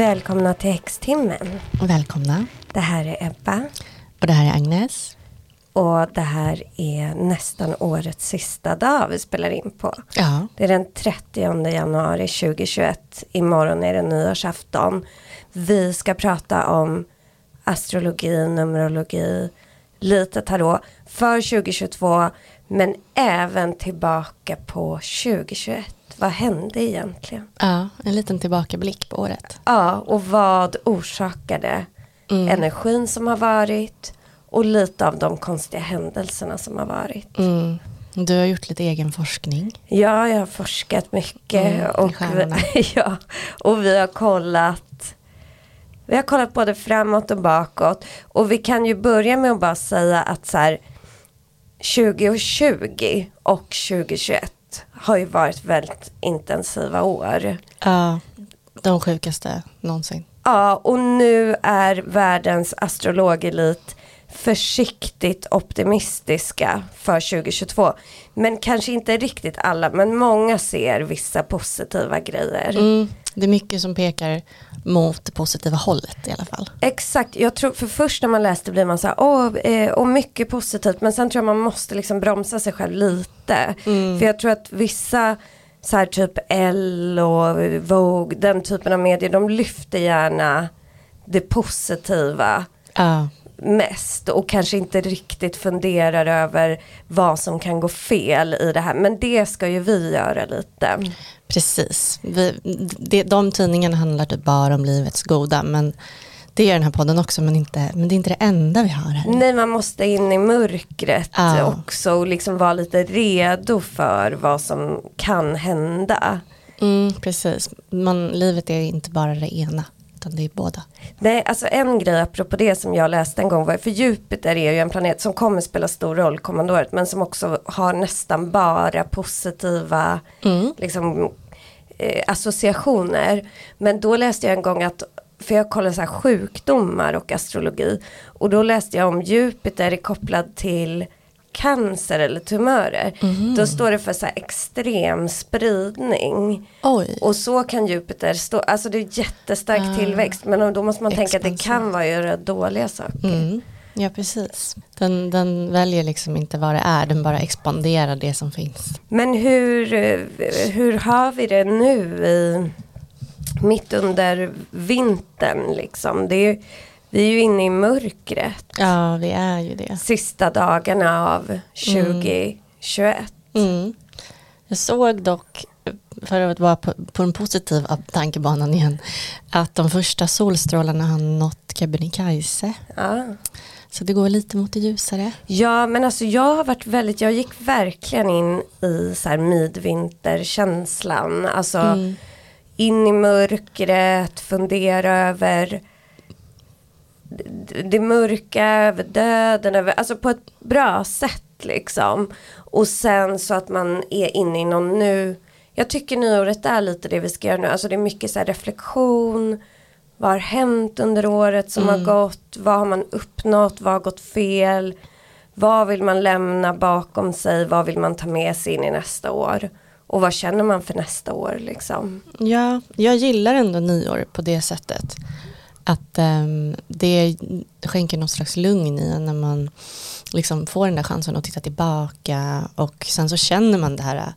Välkomna till Häxtimmen. Välkomna. Det här är Ebba. Och det här är Agnes. Och det här är nästan årets sista dag vi spelar in på. Ja. Det är den 30 januari 2021. Imorgon är det nyårsafton. Vi ska prata om astrologi, numerologi, lite tarot för 2022. Men även tillbaka på 2021. Vad hände egentligen? ja, en liten tillbakablick på året. Ja, och vad orsakade Mm. energin som har varit och lite av de konstiga händelserna som har varit. Mm. Du har gjort lite egen forskning. Ja, jag har forskat mycket Mm, och, vi, ja, och vi har kollat vi har kollat både framåt och bakåt och vi kan ju börja med att bara säga att så här 2020 och 2021 har ju varit väldigt intensiva år. Ja, de sjukaste någonsin. Ja, och nu är världens astrologelit försiktigt optimistiska för 2022. Men kanske inte riktigt alla, men många ser vissa positiva grejer. Mm. Det är mycket som pekar mot det positiva hållet i alla fall. Exakt, jag tror för först när man läste blir man så här, åh, eh, och mycket positivt, men sen tror jag man måste liksom bromsa sig själv lite. För jag tror att vissa, så här typ L och Vogue, den typen av medier, de lyfter gärna det positiva Ja, mest och kanske inte riktigt funderar över vad som kan gå fel i det här. Men det ska ju vi göra lite. precis. Vi, det, de tidningarna handlar typ bara om livets goda, men det gör den här podden också, men, inte, men det är inte det enda vi har här. Nej, man måste in i mörkret Ja. också och liksom vara lite redo för vad som kan hända. Mm, precis. Man, livet är inte bara det ena, utan det är båda. Nej, alltså en grej apropå det som jag läste en gång var, för Jupiter är ju en planet som kommer spela stor roll kommande året, men som också har nästan bara positiva Mm. liksom, eh, associationer. Men då läste jag en gång att, för jag kollade så här sjukdomar och astrologi, och då läste jag om Jupiter är kopplad till cancer eller tumörer. Då står det för så här extrem spridning. Oj. Och så kan Jupiter stå, alltså det är jättestark Ah. tillväxt men då måste man tänka att det Expansiv. kan vara göra dåliga saker. Mm. Ja, precis. Den, den väljer liksom inte vad det är, den bara expanderar det som finns. Men hur, hur har vi det nu i, mitt under vintern liksom? Det är, vi är ju inne i mörkret. Ja, vi är ju det. Sista dagarna av 2021. Mm. Jag såg dock, för att vara på, på den positiva tankebanan igen, att de första solstrålarna har nått Kebnekaise. Ja. Så det går lite mot det ljusare. Ja men alltså jag har varit väldigt, jag gick verkligen in i så här midvinterkänslan. Alltså Mm. in i mörkret, fundera över det, mörka, över döden, över, alltså på ett bra sätt liksom. Och sen så att man är inne i någon nu, jag tycker nyåret är lite det vi ska göra nu, alltså det är mycket så här reflektion, vad har hänt under året som har gått, vad har man uppnått, vad har gått fel, vad vill man lämna bakom sig, vad vill man ta med sig in i nästa år. Och vad känner man för nästa år liksom? Ja, jag gillar ändå nyår på det sättet. Att ehm, det skänker någon slags lugn i när man liksom får den där chansen att titta tillbaka och sen så känner man det här eh,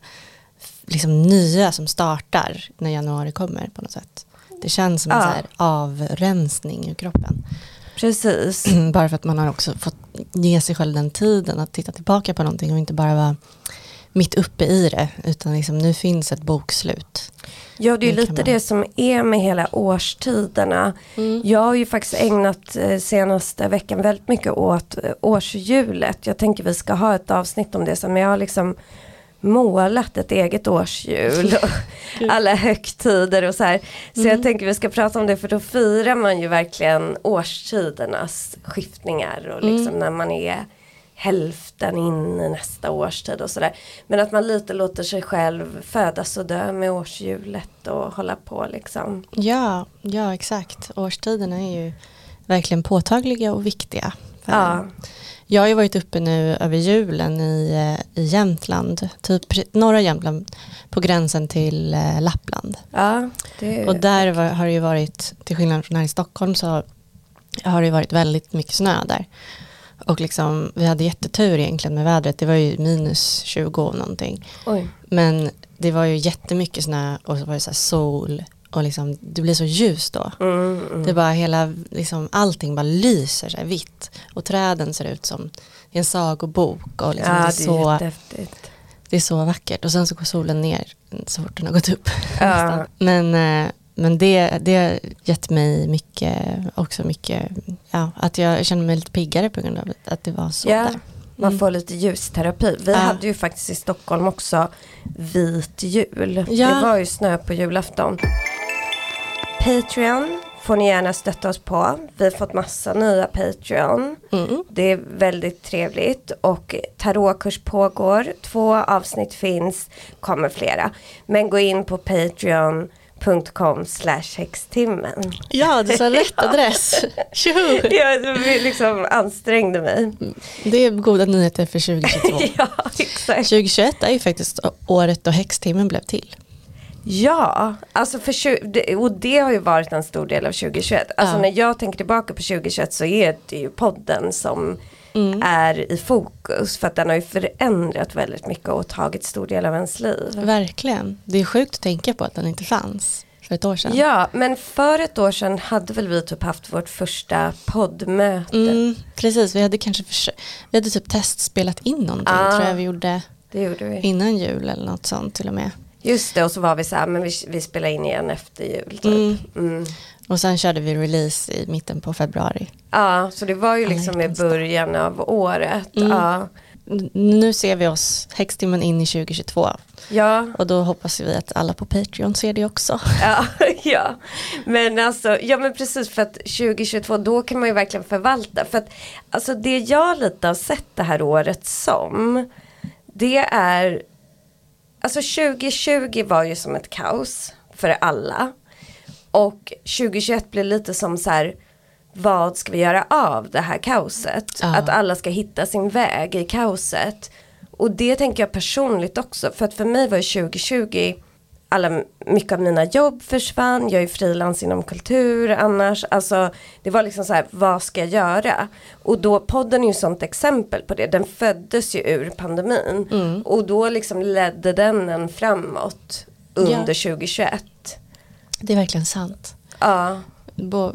liksom nya som startar när januari kommer på något sätt. Det känns som en Ja. avrensning ur kroppen. Precis. Bara för att man har också fått ge sig själv den tiden att titta tillbaka på någonting och inte bara vara mitt uppe i det utan liksom nu finns ett bokslut. Ja, det är lite man- det som är med hela årstiderna. Jag har ju faktiskt ägnat eh, senaste veckan väldigt mycket åt eh, årshjulet. Jag tänker vi ska ha ett avsnitt om det sen, men jag har liksom målat ett eget årshjul och alla högtider och så här. Så jag tänker vi ska prata om det för då firar man ju verkligen årstidernas skiftningar och liksom när man är hälften in i nästa årstid och sådär. Men att man lite låter sig själv födas och dö med årshjulet och hålla på liksom. Ja, ja exakt. Årstiderna är ju verkligen påtagliga och viktiga Ja. Jag har ju varit uppe nu över julen i, eh, i Jämtland, typ norra Jämtland, på gränsen till eh, Lappland. Ja, det Och där var, har det ju varit, till skillnad från här i Stockholm, så har det ju varit väldigt mycket snö där. Och liksom, vi hade jättetur egentligen med vädret, det var ju minus 20 och någonting. Oj. Men det var ju jättemycket snö och så var det så sol och liksom, det blir så ljust då. Mm, mm. Det är bara hela, liksom, allting bara lyser så här vitt. Och träden ser ut som en sagobok. Och liksom, Ja, det, är så, det är så vackert. Och sen så går solen ner så fort den har gått upp. Ja. Men, eh, men det, det har gett mig mycket, också mycket, ja, att jag känner mig lite piggare på grund av att det var så Ja, där. man Mm. får lite ljusterapi. Vi Ja. hade ju faktiskt i Stockholm också vit jul. Ja. Det var ju snö på julafton. Patreon får ni gärna stötta oss på. Vi har fått massa nya Patreon. Mm. Det är väldigt trevligt och tarotkurs pågår. Två avsnitt finns, kommer flera. Men gå in på patreon.com slash häxtimmen. Ja, du sa rätt adress. Tjoho! Jag liksom ansträngde mig. Det är goda nyheter för 2022. ja, exakt. 2021 är ju faktiskt året då häxtimmen blev till. Ja, alltså för, och det har ju varit en stor del av 2021. Alltså Ja. när jag tänker tillbaka på 2021 så är det ju podden som Mm. är i fokus. För att den har ju förändrat väldigt mycket och tagit stor del av ens liv. Verkligen. Det är sjukt att tänka på att den inte fanns för ett år sedan. Ja, men för ett år sedan hade väl vi typ haft vårt första poddmöte. Mm, precis, vi hade kanske vi hade typ testspelat in någonting Ah. tror jag vi gjorde Det gjorde vi. innan jul eller något sånt till och med. Just det, och så var vi så här, men vi, vi spelar in igen efter jul. Typ. Mm. Mm. Och sen körde vi release i mitten på februari. Ja, så det var ju liksom i början av året. Mm. Ja. Nu ser vi oss häxtimmen in i 2022 ja, och då hoppas vi att alla på Patreon ser det också. Ja, ja. Men alltså, ja men precis för att 2022 då kan man ju verkligen förvalta. För att alltså det jag lite har sett det här året som. Det är, alltså 2020 var ju som ett kaos för alla. Och 2021 blir lite som så här, vad ska vi göra av det här kaoset? Ja. Att alla ska hitta sin väg i kaoset. Och det tänker jag personligt också. För att för mig var ju 2020, alla, mycket av mina jobb försvann. Jag är frilans inom kultur annars. Alltså det var liksom så här, vad ska jag göra? Och då, podden är ju sånt exempel på det. Den föddes ju ur pandemin. Mm. Och då liksom ledde den en framåt under Ja. 2021. Det är verkligen sant. Ja. Bo,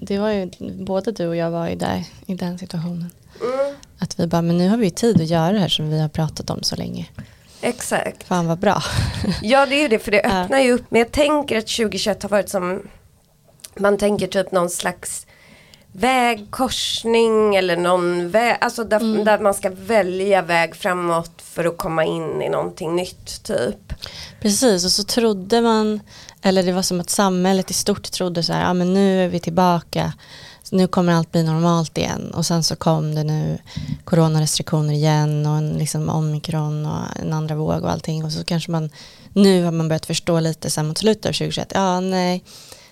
det var ju, både du och jag var ju där i den situationen. Mm, Att vi bara, men nu har vi tid att göra det här som vi har pratat om så länge. Exakt. Fan vad bra. Ja det är ju det för det öppnar ju upp. Men jag tänker att 2021 har varit som man tänker typ någon slags vägkorsning eller någon väg, alltså där, Mm. där man ska välja väg framåt för att komma in i någonting nytt typ. Precis, och så trodde man, eller det var som att samhället i stort trodde så här, ja men nu är vi tillbaka, så nu kommer allt bli normalt igen. Och sen så kom det nu coronarestriktioner igen och en liksom omikron och en andra våg och allting. Och så kanske man, nu har man börjat förstå lite sen mot slutet av 2021, ja nej,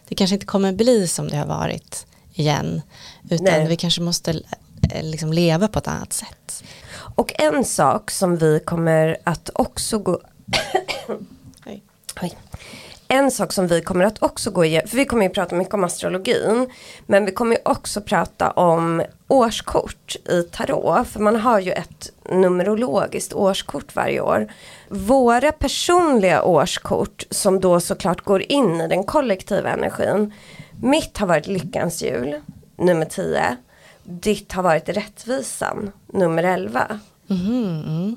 det kanske inte kommer bli som det har varit igen. Utan Nej. vi kanske måste eh, liksom leva på ett annat sätt. Och en sak som vi kommer att också gå Oj. En sak som vi kommer att också gå igenom, för vi kommer ju prata mycket om astrologin, men vi kommer ju också prata om årskort i tarot, för man har ju ett numerologiskt årskort varje år. Våra personliga årskort som då såklart går in i den kollektiva energin, mitt har varit lyckans jul, nummer 10, ditt har varit rättvisan, nummer 11. Mhm, mm, mm.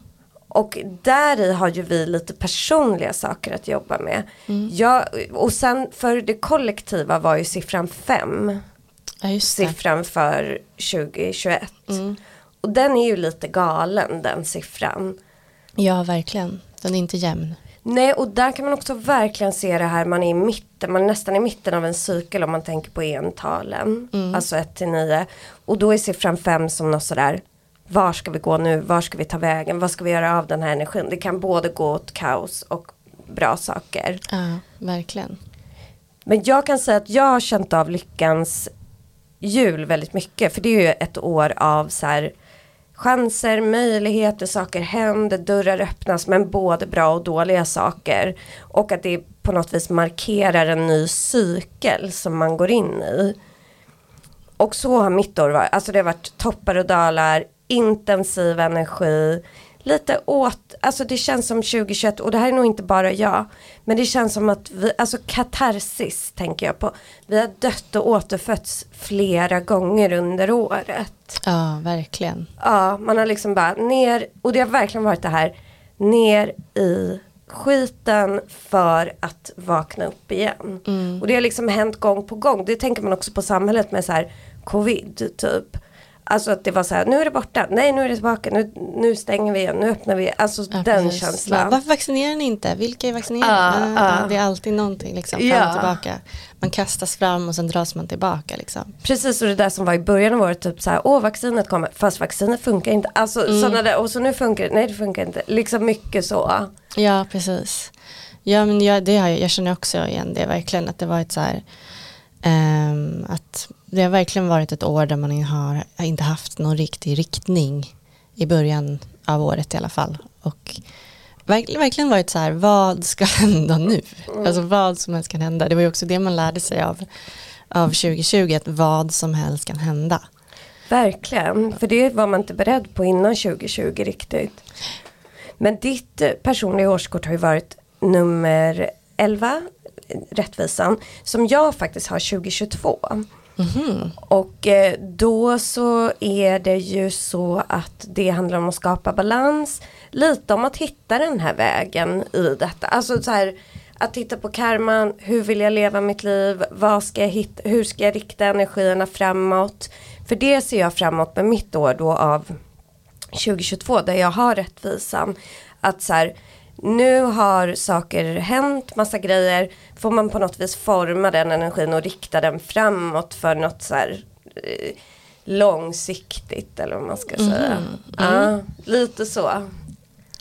Och där i har ju vi lite personliga saker att jobba med. Jag, och sen för det kollektiva var ju siffran 5. Ja. Siffran för 2021. Mm. Och den är ju lite galen den siffran. Ja verkligen, den är inte jämn. Nej och där kan man också verkligen se det här, man är i mitten, man är nästan i mitten av en cykel om man tänker på entalen. Alltså 1 till 9. Och då är siffran 5 som något sådär, var ska vi gå nu, var ska vi ta vägen, vad ska vi göra av den här energin. Det kan både gå åt kaos och bra saker. Ja, verkligen. Men jag kan säga att jag har känt av lyckans jul väldigt mycket. För det är ju ett år av så här chanser, möjligheter, saker händer, dörrar öppnas men både bra och dåliga saker. Och att det på något vis markerar en ny cykel som man går in i. Och så har mitt år varit, alltså det har varit toppar och dalar, intensiv energi, lite åt, alltså det känns som 2021 och det här är nog inte bara jag. Men det känns som att vi, alltså katarsis tänker jag på. Vi har dött och återfötts flera gånger under året. Ja, verkligen. Ja, man har liksom bara ner, och det har verkligen varit det här, ner i skiten för att vakna upp igen. Mm. Och det har liksom hänt gång på gång. Det tänker man också på samhället med så här covid typ. Alltså att det var så här, nu är det borta, nej nu är det tillbaka, nu, nu stänger vi igen, nu öppnar vi, alltså Ja, den precis. känslan. Va- Varför vaccinerar ni inte? Vilka är vaccinerade? Ja, Ja, ja. Det är alltid någonting liksom, fram Ja. och tillbaka. Man kastas fram och sen dras man tillbaka. Liksom. Precis och det där som var i början av året, typ så här, åh vaccinet kommer, fast vaccinet funkar inte. Alltså Mm. sådana där, och så nu funkar det, nej det funkar inte. Liksom mycket så. Ja, precis. Ja, men jag, det har jag, jag känner också igen det verkligen, att det varit så här, ehm, att det har verkligen varit ett år där man har inte haft någon riktig riktning i början av året i alla fall. Och verk, verkligen varit så här, vad ska hända nu? Alltså vad som helst kan hända. Det var ju också det man lärde sig av, av 2020, att vad som helst kan hända. Verkligen, för det var man inte beredd på innan 2020 riktigt. Men ditt eh, personliga årskort har ju varit nummer 11, eh, rättvisan, som jag faktiskt har 2022. Mm. Och eh, då så är det ju så att det handlar om att skapa balans, lite om att hitta den här vägen i detta. Alltså så här, att titta på karman, hur vill jag leva mitt liv, vad ska jag hitta, hur ska jag rikta energierna framåt. För det ser jag framåt med mitt år då av 2022 där jag har rättvisan. Att så här, nu har saker hänt, massa grejer. Får man på något vis forma den energin och rikta den framåt för något så här eh, långsiktigt eller vad man ska säga. Ja, lite så.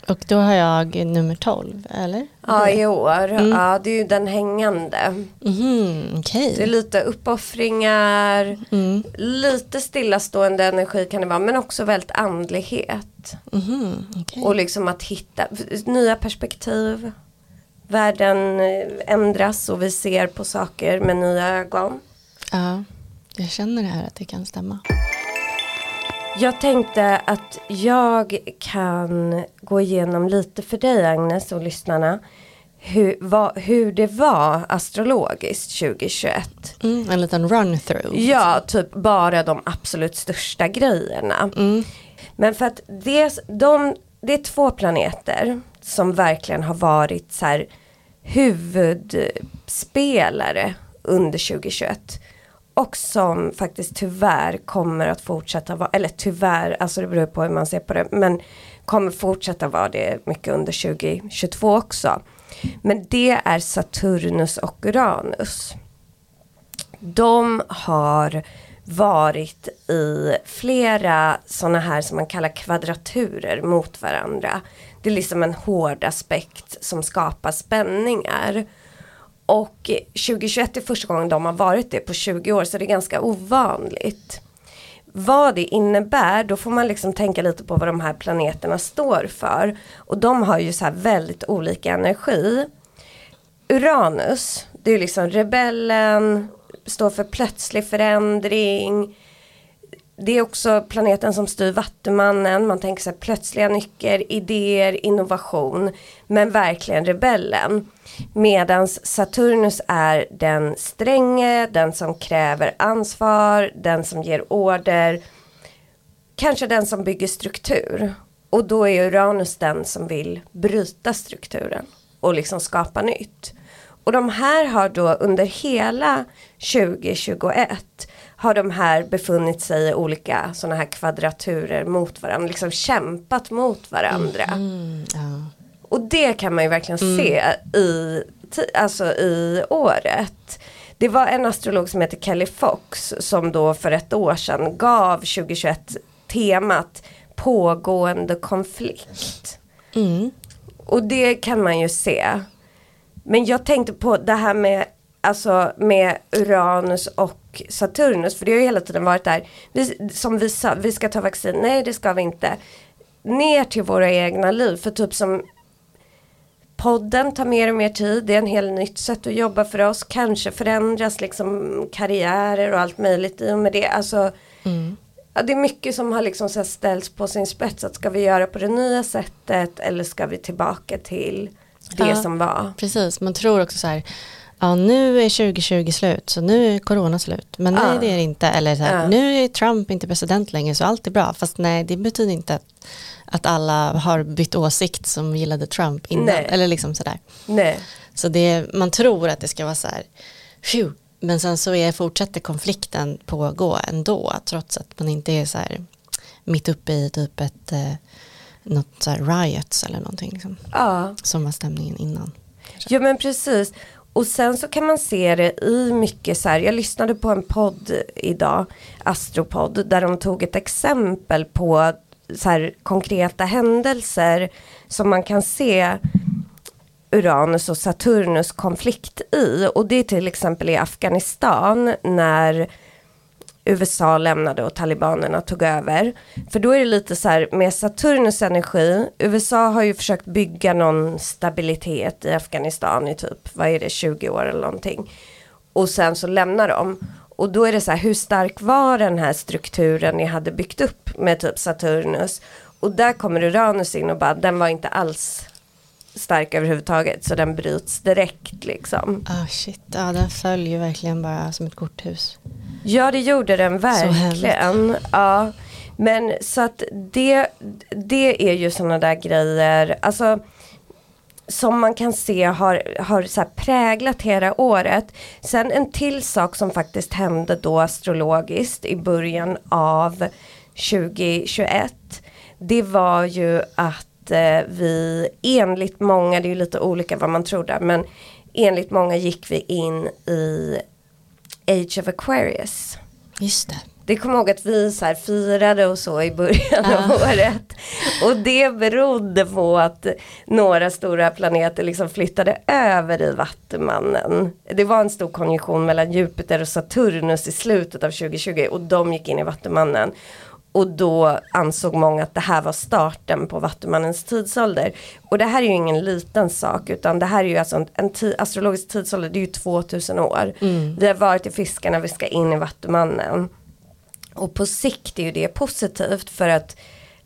Och då har jag nummer 12, eller? Ja, i år. Ja, det är ju den hängande. Mhm, Okej. Det är lite uppoffringar, Mm. lite stillastående energi kan det vara, men också väldigt andlighet. Mhm, okej. Och liksom att hitta nya perspektiv. Världen eh, ändras och vi ser på saker med nya ögon. Ja, jag känner det här att det kan stämma. Jag tänkte att jag kan gå igenom lite för dig Agnes och lyssnarna. Hur, vad, hur det var astrologiskt 2021. Mm, en liten run-through. Ja, typ bara de absolut största grejerna. Mm. Men för att det, de, det är två planeter som verkligen har varit så här huvudspelare under 2021. Och som faktiskt tyvärr kommer att fortsätta vara, eller tyvärr, alltså det beror på hur man ser på det, men kommer fortsätta vara det mycket under 2022 också. Men det är Saturnus och Uranus. De har varit i flera sådana här som man kallar kvadraturer mot varandra. Det är liksom en hård aspekt som skapar spänningar. Och 2021 är första gången de har varit det på 20 år så det är ganska ovanligt. Vad det innebär, då får man liksom tänka lite på vad de här planeterna står för. Och de har ju så här väldigt olika energi. Uranus, det är liksom rebellen, står för plötslig förändring. Det är också planeten som styr Vattumannen, man tänker sig plötsliga nycker, idéer, innovation. Men verkligen rebellen. Medan Saturnus är den stränge, den som kräver ansvar, den som ger order. Kanske den som bygger struktur. Och då är Uranus den som vill bryta strukturen och liksom skapa nytt. Och de här har då under hela 2021 har de här befunnit sig i olika sådana här kvadraturer mot varandra, liksom kämpat mot varandra. Mm, ja. Och det kan man ju verkligen se i, alltså i året. Det var en astrolog som heter Kelly Fox som då för ett år sedan gav 2021 temat pågående konflikt. Mm. Och det kan man ju se. Men jag tänkte på det här med, alltså med Uranus och och Saturnus, för det har ju hela tiden varit där, vi, som vi sa, vi ska ta vaccin, nej det ska vi inte. Ner till våra egna liv, för typ som podden tar mer och mer tid, det är en helt nytt sätt att jobba för oss, kanske förändras liksom karriärer och allt möjligt i och med det. Alltså, mm. ja, det är mycket som har liksom så ställts på sin spets, att ska vi göra på det nya sättet eller ska vi tillbaka till det ja, som var. Precis, man tror också så här, ja nu är 2020 slut så nu är corona slut. Men nej ja. det är det inte. Eller så här, ja. nu är Trump inte president längre så allt är bra. Fast nej det betyder inte att, att alla har bytt åsikt som gillade Trump innan. Nej. Eller liksom sådär. Nej. Så det, man tror att det ska vara så här, phew, men sen så är, fortsätter konflikten pågå ändå trots att man inte är så här mitt uppe i typ ett eh, något så här riots eller någonting liksom. Ja. Som var stämningen innan. Ja men precis. Och sen så kan man se det i mycket så här, jag lyssnade på en podd idag, Astropodd, där de tog ett exempel på så här konkreta händelser som man kan se Uranus och Saturnus konflikt i. Och det är till exempel i Afghanistan när USA lämnade och talibanerna tog över. För då är det lite så här med Saturnus energi, USA har ju försökt bygga någon stabilitet i Afghanistan i typ, vad är det, 20 år eller någonting. Och sen så lämnar de. Och då är det så här, hur stark var den här strukturen ni hade byggt upp med typ Saturnus? Och där kommer Uranus in och bara, den var inte alls stark överhuvudtaget så den bryts direkt liksom. Ah shit, ja den följer verkligen bara som ett korthus. Ja det gjorde den verkligen. Ja. Men så att det, det är ju sådana där grejer, alltså som man kan se har, har så präglat hela året. Sen en till sak som faktiskt hände då astrologiskt i början av 2021. Det var ju att eh, vi enligt många, det är ju lite olika vad man tror där, men enligt många gick vi in i Age of Aquarius. Just det. Det kommer ihåg att vi så firade och så i början ah. av året. Och det berodde på att några stora planeter liksom flyttade över i Vattumannen. Det var en stor konjunktion mellan Jupiter och Saturnus i slutet av 2020 och de gick in i Vattumannen. Och då ansåg många att det här var starten på Vattumannens tidsålder. Och det här är ju ingen liten sak utan det här är ju alltså en, en astrologisk tidsålder, det är ju 2000 år. Mm. Vi har varit i fiskarna, vi ska in i Vattumannen. Och på sikt är ju det positivt för att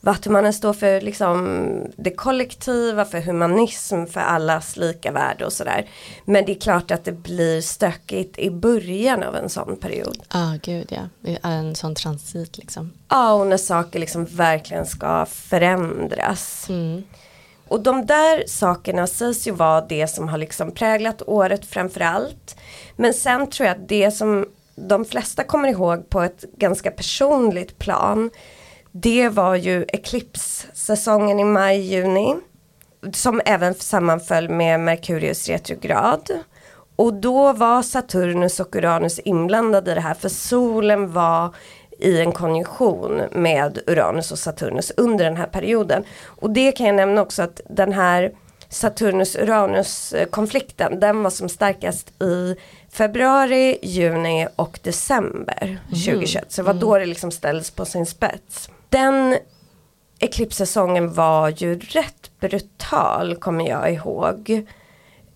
Vattumannen står för liksom det kollektiva, för humanism, för allas lika värde och sådär. Men det är klart att det blir stökigt i början av en sån period. Ja, ah, gud ja. En sån transit liksom. Ja, och när saker liksom verkligen ska förändras. Mm. Och de där sakerna sägs ju vara det som har liksom präglat året framförallt. Men sen tror jag att det som de flesta kommer ihåg på ett ganska personligt plan det var ju Eclipse-säsongen i maj-juni. Som även sammanföll med Merkurius retrograd. Och då var Saturnus och Uranus inblandade i det här för solen var i en konjunktion med Uranus och Saturnus under den här perioden. Och det kan jag nämna också att den här Saturnus-Uranus konflikten den var som starkast i februari, juni och december 2021. Mm. Så det var då det liksom ställdes på sin spets den Eclipse-säsongen var ju rätt brutal kommer jag ihåg.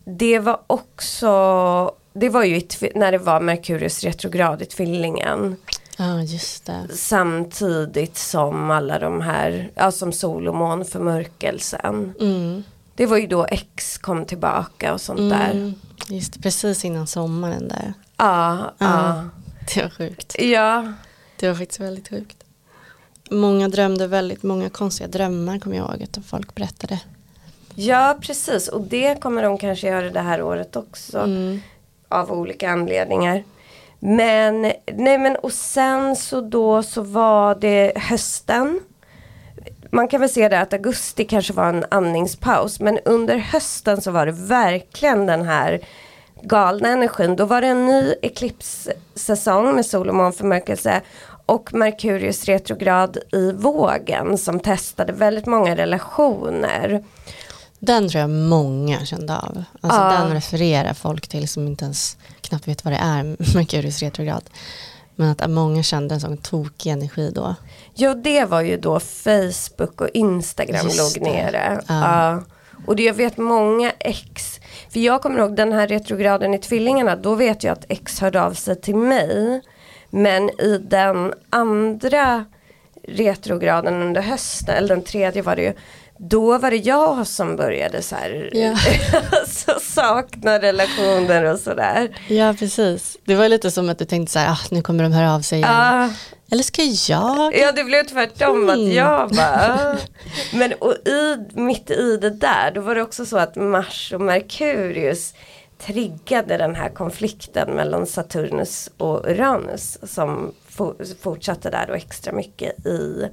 Det var också, det var ju när det var Merkurius retrograd i tvillingen. Ja just det. Samtidigt som alla de här, ja som Solomon förmörkelsen. Mm. Det var ju då X kom tillbaka och sånt mm. där. Just precis innan sommaren där. Ja, ja. ja. Det var sjukt. Ja. Det var faktiskt väldigt sjukt. Många drömde väldigt många konstiga drömmar kommer jag ihåg att folk berättade. Ja precis och det kommer de kanske göra det här året också. Mm. Av olika anledningar. Men nej men och sen så då så var det hösten. Man kan väl se det att augusti kanske var en andningspaus men under hösten så var det verkligen den här galna energin. Då var det en ny eklipssäsong med sol och månförmörkelse och Merkurius retrograd i vågen som testade väldigt många relationer. Den tror jag många kände av. Alltså ja. Den refererar folk till som inte ens knappt vet vad det är, Merkurius retrograd. Men att många kände en sån tokig energi då. Jo, det var ju då Facebook och Instagram Just låg nere. Ja. Ja. Och det, jag vet många ex, för jag kommer ihåg den här retrograden i Tvillingarna, då vet jag att ex hörde av sig till mig. Men i den andra retrograden under hösten, eller den tredje var det ju, då var det jag som började så här, Ja. alltså, sakna relationer och sådär. Ja, precis. Det var lite som att du tänkte så här, ah, nu kommer de höra av sig igen. Ja. Eller ska jag? Ja det blev tvärtom att Mm. jag bara Men och i, mitt i det där då var det också så att Mars och Merkurius triggade den här konflikten mellan Saturnus och Uranus som for, fortsatte där då extra mycket i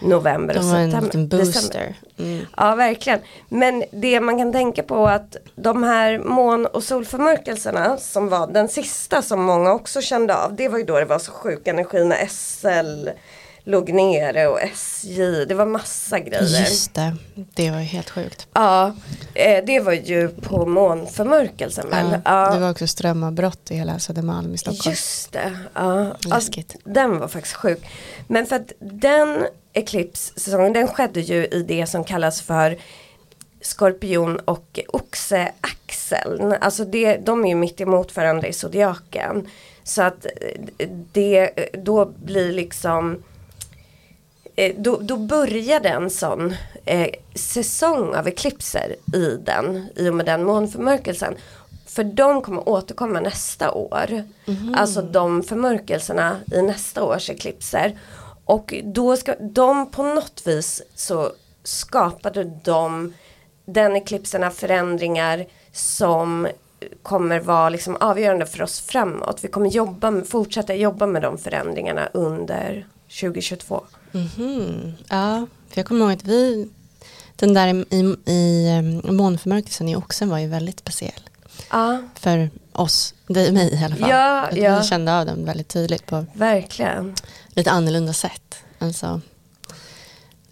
november och De var en september. liten booster. Mm. Ja verkligen. Men det man kan tänka på är att de här mån och solförmörkelserna som var den sista som många också kände av. Det var ju då det var så sjuk energi när SL låg nere och SJ. Det var massa grejer. Just det, det var ju helt sjukt. Ja, eh, det var ju på månförmörkelsen väl? Ja, Ja, Det var också strömavbrott i hela Södermalm i Stockholm. Just det. Ja. Läskigt. Den var faktiskt sjuk. Men för att den eclipse-säsongen den skedde ju i det som kallas för skorpion och oxeaxeln. Alltså det, de är ju mitt emot varandra i zodiaken. Så att eh, det då blir liksom eh, då, då började en sån eh, säsong av eklipser i den, i och med den månförmörkelsen. För de kommer återkomma nästa år. Alltså de förmörkelserna i nästa års eklipser. Och då ska de på något vis så skapade de den eklipserna förändringar som kommer vara liksom avgörande för oss framåt. Vi kommer jobba, med- fortsätta jobba med de förändringarna under 2022. Mhm. Ja, för jag kommer ihåg att vi, den där i, i, i månförmörkelsen i oxen var ju väldigt speciell. Ja, För oss, dig och mig i alla fall. Ja, att ja. Vi kände av den väldigt tydligt på verkligen. lite annorlunda sätt. Alltså,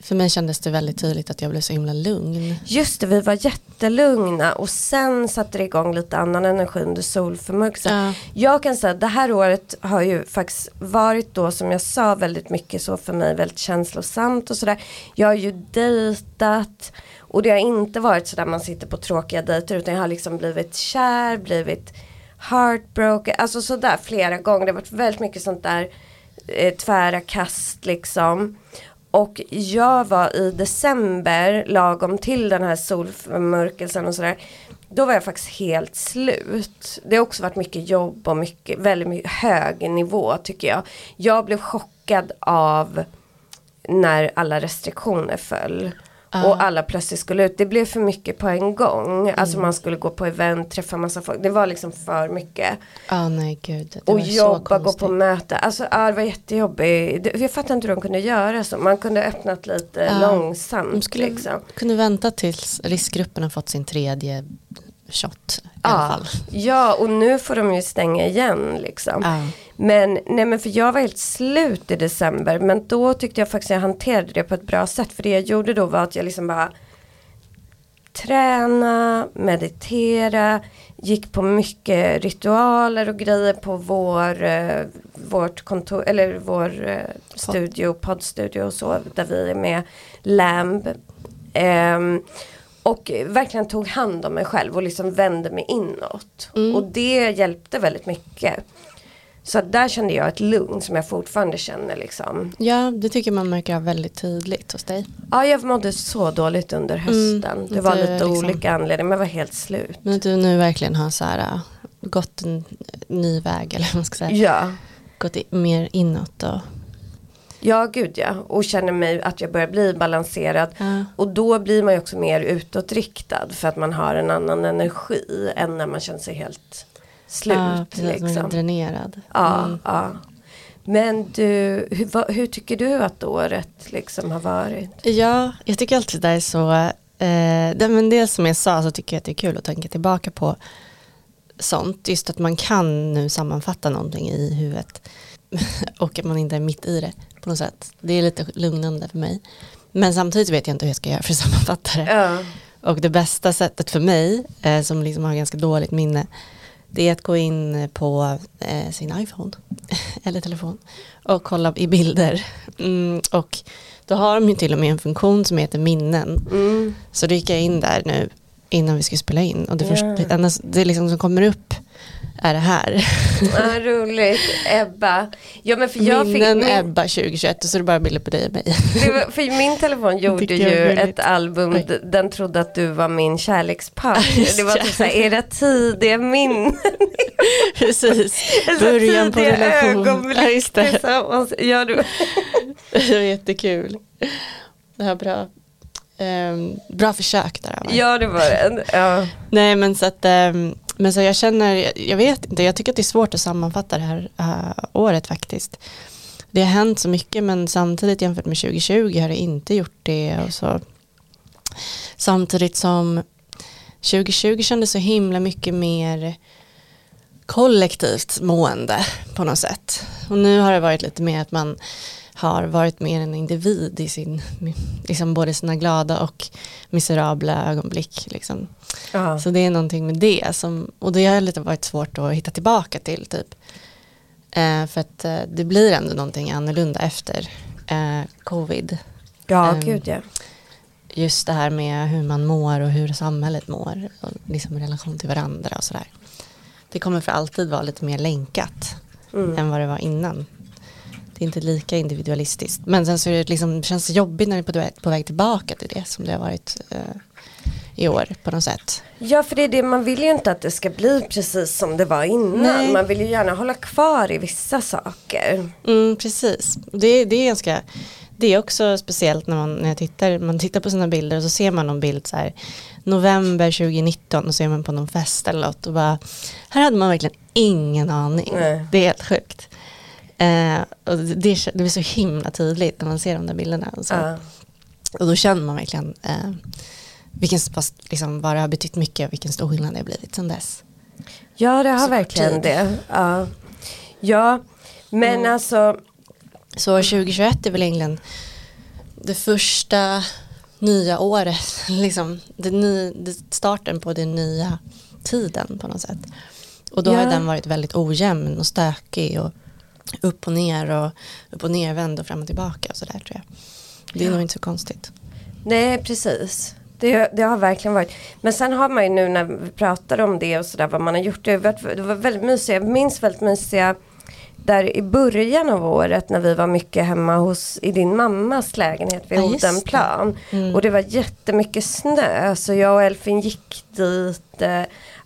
för mig kändes det väldigt tydligt att jag blev så himla lugn. Just det, vi var jättelugna och sen satte det igång lite annan energi under solförmörkelsen. Ja. Jag kan säga att det här året har ju faktiskt varit då som jag sa väldigt mycket så för mig väldigt känslosamt och sådär. Jag har ju dejtat och det har inte varit sådär man sitter på tråkiga dejter utan jag har liksom blivit kär, blivit heartbroken, alltså sådär flera gånger. Det har varit väldigt mycket sånt där eh, tvära kast liksom. Och jag var i december lagom till den här solförmörkelsen och sådär. Då var jag faktiskt helt slut. Det har också varit mycket jobb och mycket, väldigt mycket hög nivå tycker jag. Jag blev chockad av när alla restriktioner föll. Ah. Och alla plötsligt skulle ut. Det blev för mycket på en gång. Alltså Mm. man skulle gå på event, träffa massa folk. Det var liksom för mycket. Ja, nej gud. Och jobba, gå på möte. Alltså ja, det var jättejobbigt. Jag fattar inte hur de kunde göra så. Man kunde öppnat lite Ja. långsamt. De skulle liksom. kunde vänta tills riskgruppen har fått sin tredje shot i alla Ja. fall. ja, och nu får de ju stänga igen liksom. Ja. Men, nej men för jag var helt slut i december. Men då tyckte jag faktiskt att jag hanterade det på ett bra sätt. För det jag gjorde då var att jag liksom bara träna, meditera, gick på mycket ritualer och grejer på vår, eh, vårt kontor, eller vår eh, studio, poddstudio och så, där vi är med Lamb. Ehm, och verkligen tog hand om mig själv och liksom vände mig inåt. Mm. Och det hjälpte väldigt mycket. Så där kände jag ett lugn som jag fortfarande känner liksom. ja, det tycker man märker av väldigt tydligt hos dig. Ja, jag mådde så dåligt under hösten. Mm, det var lite liksom- olika anledningar, men jag var helt slut. Men att du nu verkligen har så här, äh, gått en ny väg eller vad man ska säga. Ja, Gått i, mer inåt och ja gud ja. Och känner mig att jag börjar bli balanserad. ja. Och då blir man ju också mer utåtriktad för att man har en annan energi än när man känner sig helt slut. ja, precis, liksom. dränerad. Ja, Mm. ja. Men du, hur, vad- hur tycker du att året liksom har varit? Ja, jag tycker alltid det är så, eh, det, men det som jag sa så tycker jag att det är kul att tänka tillbaka på sånt, just att man kan nu sammanfatta någonting i huvudet och att man inte är mitt i det på något sätt. Det är lite lugnande för mig. Men samtidigt vet jag inte hur jag ska göra för att sammanfatta det. Ja, Och det bästa sättet för mig, eh, som liksom har ganska dåligt minne, det är att gå in på eh, sin iPhone eller telefon och kolla i bilder. Mm, och då har de ju till och med en funktion som heter minnen. Mm. Så då gick jag in där nu innan vi skulle spela in och det, första, det, enda, det liksom som kommer upp är det här. Ja, roligt. Ebba. Ja, men för jag Minnen fick, min, Ebba 2021 och så det bara bilder på dig och mig. var, för min telefon gjorde ju ett album, Oj. den trodde att du var min kärlekspartner. Det var typ såhär, era tidiga minnen. Precis, början på tidiga relation. ögonblick Ja, just det. Ja, du. det var jättekul. Det här bra. Ehm, bra försök där. ja, det var det. Ja. Nej men så att, ehm, men så jag känner, jag, vet inte, jag tycker att det är svårt att sammanfatta det här uh, året faktiskt. Det har hänt så mycket men samtidigt jämfört med 2020 har det inte gjort det. Och så. Samtidigt som 2020 kändes så himla mycket mer kollektivt mående på något sätt. Och nu har det varit lite mer att man har varit mer en individ i sin, liksom både sina glada och miserabla ögonblick. Liksom. Ja. Så det är någonting med det som, och det har lite varit svårt att hitta tillbaka till typ. Eh, för att eh, det blir ändå någonting annorlunda efter eh, covid. ja, Ehm, gud ja. Just det här med hur man mår och hur samhället mår och liksom i relation till varandra och sådär. Det kommer för alltid vara lite mer länkat Mm. än vad det var innan. Det är inte lika individualistiskt. Men sen så är det liksom, det känns jobbigt när det är på på väg tillbaka till det som det har varit eh, i år på något sätt. Ja för det är det, man vill ju inte att det ska bli precis som det var innan. Nej. Man vill ju gärna hålla kvar i vissa saker. Mm, precis. Det, det är ganska det är också speciellt när man, när jag tittar, man tittar på sina bilder och så ser man någon bild så här november 2019 och så är man på någon fest eller något och bara här hade man verkligen ingen aning. Nej. Det är helt sjukt. Eh, och det, det, blir så himla tydligt när man ser de där bilderna. Och, så. Ja. och då känner man verkligen eh, vilken, liksom, vad det har betytt mycket och vilken stor skillnad det har blivit sedan dess. Ja det har Så verkligen det. Ja, ja men Mm. alltså Så 2021 är väl egentligen det första nya året, liksom det ny, det starten på den nya tiden på något sätt. Och då Ja. har den varit väldigt ojämn och stökig och upp och ner och upp och nervänd och fram och tillbaka och sådär tror jag. Det är nog inte så konstigt. nej precis. Det, det har verkligen varit. Men sen har man ju nu när vi pratar om det och sådär vad man har gjort. Det, varit- det var väldigt mysigt. Jag minns väldigt mysiga där i början av året när vi var mycket hemma hos i din mammas lägenhet vid Ja, Odenplan. Mm. Och det var jättemycket snö så jag och Elfin gick dit.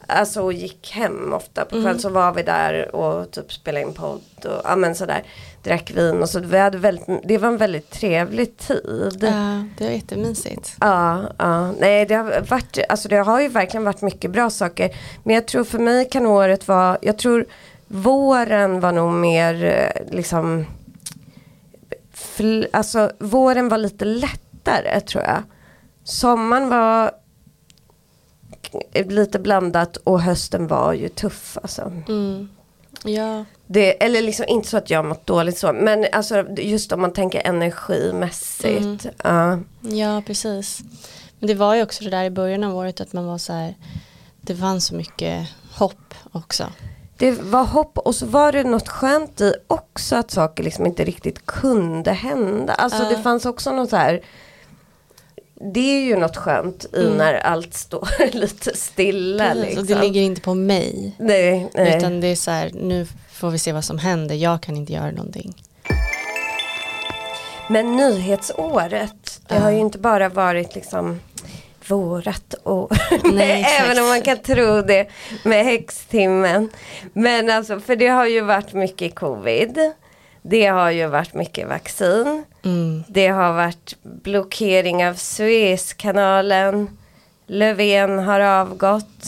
Alltså och gick hem ofta på kvällen Mm. så var vi där och typ spelade in podd och ja men sådär. Drack vin och så vi hade väldigt, det var en väldigt trevlig tid. Ja, det var jättemysigt. Ja, ja, nej det har varit, alltså det har ju verkligen varit mycket bra saker. Men jag tror för mig kan året vara, jag tror våren var nog mer eh, liksom, alltså våren var lite lättare tror jag. Sommaren var lite blandat och hösten var ju tuff alltså. Mm. Ja, Det, eller liksom inte så att jag mått dåligt så, men alltså just om man tänker energimässigt. Mm. Ja. Ja, precis. Men det var ju också det där i början av året att man var så här, det fanns så mycket hopp också. Det var hopp och så var det något skönt i också att saker liksom inte riktigt kunde hända. Alltså Ja. det fanns också något så här. Det är ju något skönt i Mm. när allt står lite stilla. Precis, Liksom. Och det ligger inte på mig. nej, nej. Utan det är så här, nu får vi se vad som händer, jag kan inte göra någonting. Men nyhetsåret, det Ja. har ju inte bara varit liksom vårat år. Nej. Även om man kan tro det med häxtimmen. Men alltså, för det har ju varit mycket covid. Det har ju varit mycket vaccin. Mm. Det har varit blockering av Suezkanalen. Löfven har avgått.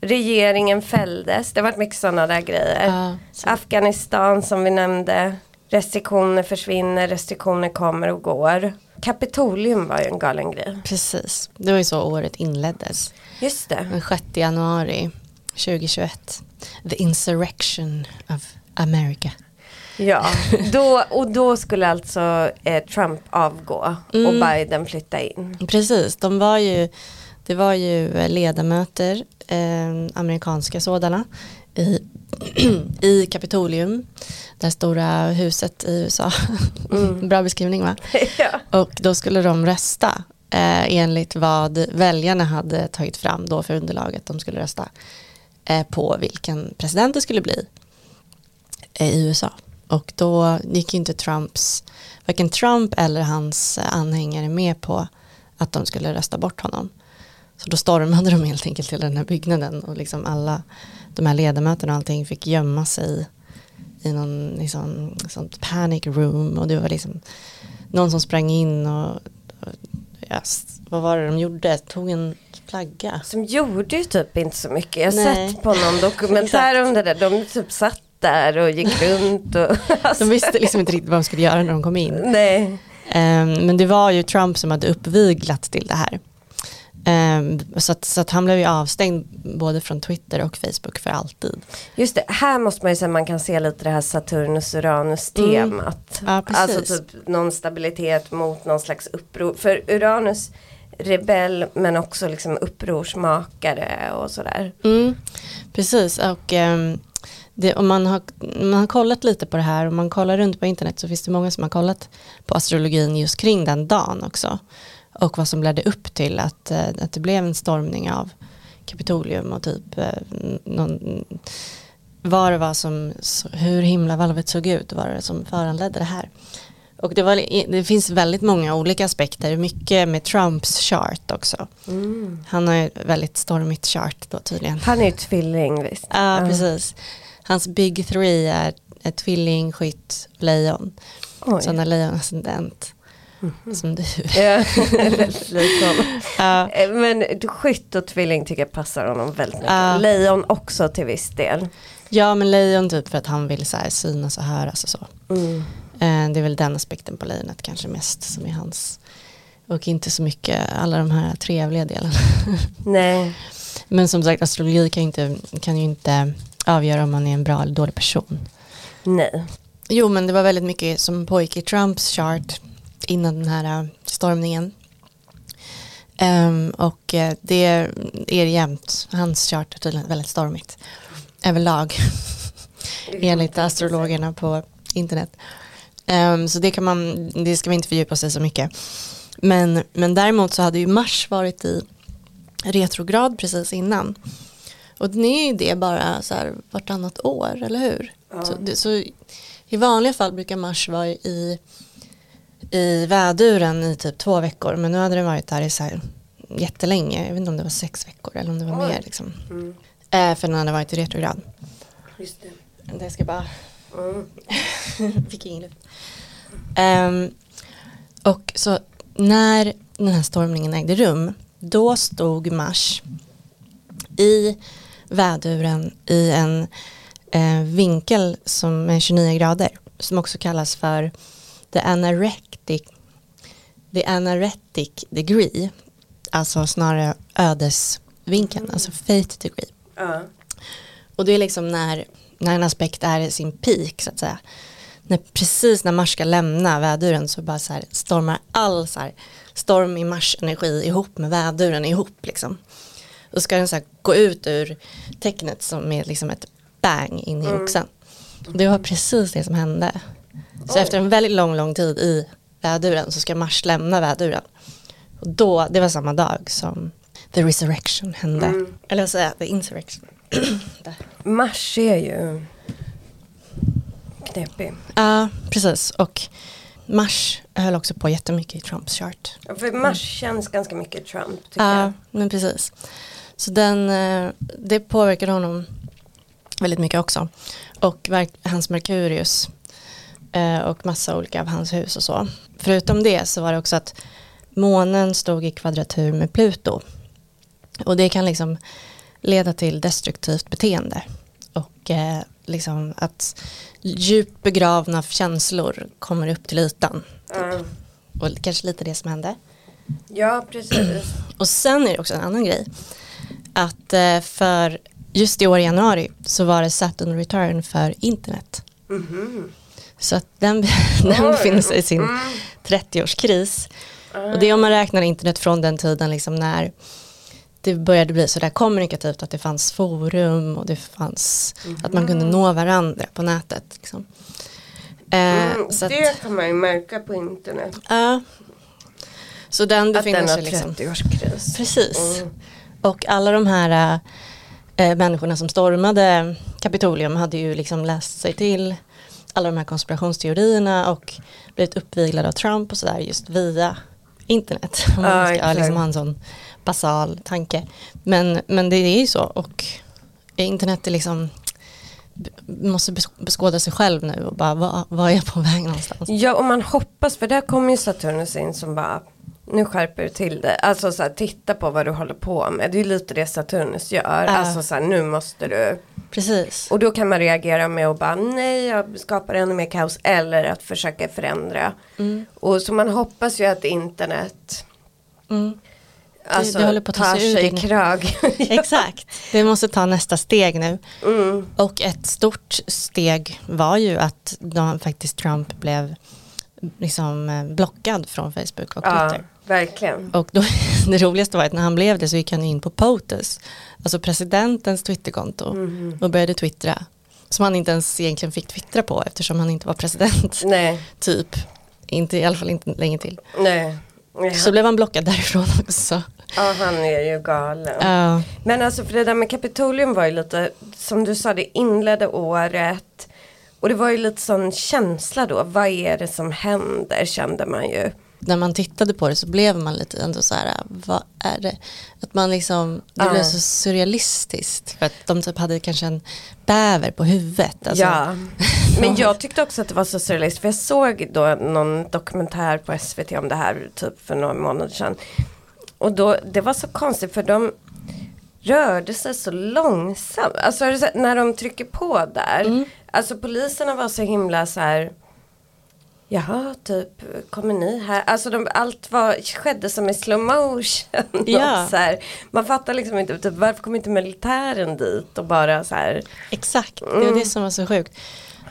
Regeringen fälldes. Det har varit mycket sådana där grejer. Så- Afghanistan som vi nämnde. Restriktioner försvinner, restriktioner kommer och går. Kapitolium var ju en galen grej. Precis, det var ju så året inleddes. Just det. Den 6 januari 2021. The insurrection of America. Ja, då, och då skulle alltså eh, Trump avgå och Mm. Biden flytta in. Precis, de var ju, det var ju ledamöter, eh, amerikanska sådana, i, i Kapitolium, det här stora huset i USA. Mm. Bra beskrivning va? ja. Och då skulle de rösta eh, enligt vad väljarna hade tagit fram då för underlaget. De skulle rösta eh, på vilken president det skulle bli eh, i USA. Och då gick inte Trumps, varken Trump eller hans anhängare med på att de skulle rösta bort honom. Så då stormade de helt enkelt till den här byggnaden och liksom alla de här ledamöterna och allting fick gömma sig i någon liksom, sånt panic room och det var liksom någon som sprang in och, och yes, vad var det de gjorde? Tog en flagga. Som gjorde ju typ inte så mycket. Jag har sett på någon dokumentär om det där. De typ satt där och gick runt. Och, alltså. De visste liksom inte riktigt vad de skulle göra när de kom in. Nej. Um, men det var ju Trump som hade uppviglat till det här. Um, så, att, så att han blev ju avstängd både från Twitter och Facebook för alltid. Just det, här måste man ju säga man kan se lite det här Saturnus-Uranus temat. Mm. Ja, alltså typ någon stabilitet mot någon slags uppror. För Uranus rebell men också liksom upprorsmakare och sådär. Mm. Precis och um, det, om man har, man har kollat lite på det här och man kollar runt på internet så finns det många som har kollat på astrologin just kring den dagen också. Och vad som ledde upp till att, eh, att det blev en stormning av Kapitolium och typ eh, någon, vad det var som, hur himla valvet såg ut, vad det som föranledde det här. Och det, var, det finns väldigt många olika aspekter, mycket med Trumps chart också. Mm. Han har ju väldigt stormigt chart då tydligen. Han är ju tvilling visst. Ja, uh. precis. Hans big three är, är tvilling, skytt, lejon. Oj. Så han har lejonascendent. Mm. Som du. Ja, ja. Eh, men skytt och tvilling tycker jag passar honom väldigt mycket. Ja. Lejon också till viss del. Ja men lejon typ för att han vill så här synas och höras och så. Mm. Eh, det är väl den aspekten på lejonet kanske mest som är hans. Och inte så mycket alla de här trevliga delarna. Nej. Men som sagt astrologi kan ju inte, kan ju inte avgöra om man är en bra eller dålig person. Nej. Jo men det var väldigt mycket som pågick i Trumps chart innan den här äh, stormningen. Um, och uh, det är det jämt, hans chart är tydligen väldigt stormigt överlag enligt astrologerna på internet. Um, så det kan man, det ska vi inte fördjupa oss i så mycket. Men, men däremot så hade ju Mars varit i retrograd precis innan. Och den är ju det bara så här vartannat år, eller hur? Ja. Så, det, så, I vanliga fall brukar Mars vara i, i väduren i typ två veckor. Men nu hade den varit där i så här jättelänge. Jag vet inte om det var sex veckor eller om det var Oj. mer. Liksom. Mm. Äh, för den hade varit i retrograd. Just det. Det ska bara... Mm. Fick ingen luft. Um, och så när den här stormningen ägde rum då stod Mars i väduren i en eh, vinkel som är 29 grader som också kallas för the anaretic, the anaretic degree alltså snarare ödesvinkeln, mm. alltså fate degree. Uh. Och det är liksom när, när en aspekt är i sin peak så att säga. När, precis när Mars ska lämna väduren så bara så här stormar all så här, storm i Mars energi ihop med väduren ihop liksom. Då ska den så gå ut ur tecknet som är liksom ett bang in i mm. oxen. Det var precis det som hände. Så Oj. efter en väldigt lång, lång tid i väduren så ska Mars lämna väduren. Och då, det var samma dag som the resurrection hände. Mm. Eller vad säger jag, the insurrection. Mars är ju knepig. Ja, uh, precis. Och Mars höll också på jättemycket i Trumps chart. För Mars känns ganska mycket Trump. Ja, uh, men precis. Så den, eh, det påverkar honom väldigt mycket också. Och hans Merkurius eh, och massa olika av hans hus och så. Förutom det så var det också att månen stod i kvadratur med Pluto. Och det kan liksom leda till destruktivt beteende. Och eh, liksom att djupt begravna känslor kommer upp till ytan. Mm. Och kanske lite det som hände. Ja, precis. Och sen är det också en annan grej att eh, för just i år i januari så var det Saturn Return för internet. Mm -hmm. Så att den, den befinner i sin 30-årskris. Mm. Och det är om man räknar internet från den tiden liksom när det började bli sådär kommunikativt att det fanns forum och det fanns att man kunde nå varandra på nätet. Liksom. Eh, Mm, så att, det kan man ju märka på internet. ja. så den Att befinner den har sig liksom. 30-årskris. Precis. Mm. Och alla de här äh, människorna som stormade Kapitolium hade ju liksom läst sig till alla de här konspirationsteorierna och blivit uppviglade av Trump och sådär just via internet. Om man ska exakt. liksom ha en sån basal tanke. Men, men det är ju så och internet är liksom måste bes- beskåda sig själv nu och bara vad, vad är jag på väg någonstans? Ja och man hoppas för där kommer ju Saturnus in som bara nu skärper du till det. Alltså så här, titta på vad du håller på med. Det är lite det Saturnus gör. Ja. Alltså så här, nu måste du. Precis. Och då kan man reagera med att bara nej jag skapar ännu mer kaos. Eller att försöka förändra. Mm. Och så man hoppas ju att internet Mm. alltså, det håller på att ta tar sig ur sig i det krag. Exakt, vi måste ta nästa steg nu. mm. Och ett stort steg var ju att de, faktiskt Trump blev liksom eh, blockad från Facebook och Ja, Twitter. Verkligen. Och då, det roligaste var att när han blev det så gick han in på POTUS, alltså presidentens Twitterkonto Mhm. och började twittra. Som han inte ens egentligen fick twittra på eftersom han inte var president, Nej, typ. Inte, I alla fall inte länge till. nej. nej. Så blev han blockad därifrån också. Ja, han är ju galen. Ja, Men alltså för det där med Kapitolium var ju lite, som du sa, det inledde året. Och det var ju lite sån känsla då, vad är det som händer kände man ju. När man tittade på det så blev man lite ändå så här, vad är det? Att man liksom, det Ja. blev så surrealistiskt. För att de typ hade kanske en bäver på huvudet. Alltså, ja. Men jag tyckte också att det var så surrealistiskt, för jag såg då någon dokumentär på SVT om det här typ för några månader sedan. Och då, det var så konstigt för de rörde sig så långsamt. Alltså när de trycker på där. Mm. Alltså poliserna var så himla så här. Jaha, typ, kommer ni här? Alltså de, allt var, skedde som i slow motion. Ja. Så här, man fattar liksom inte, typ, varför kom inte militären dit och bara så här. Exakt, det Mm. var det som var så sjukt.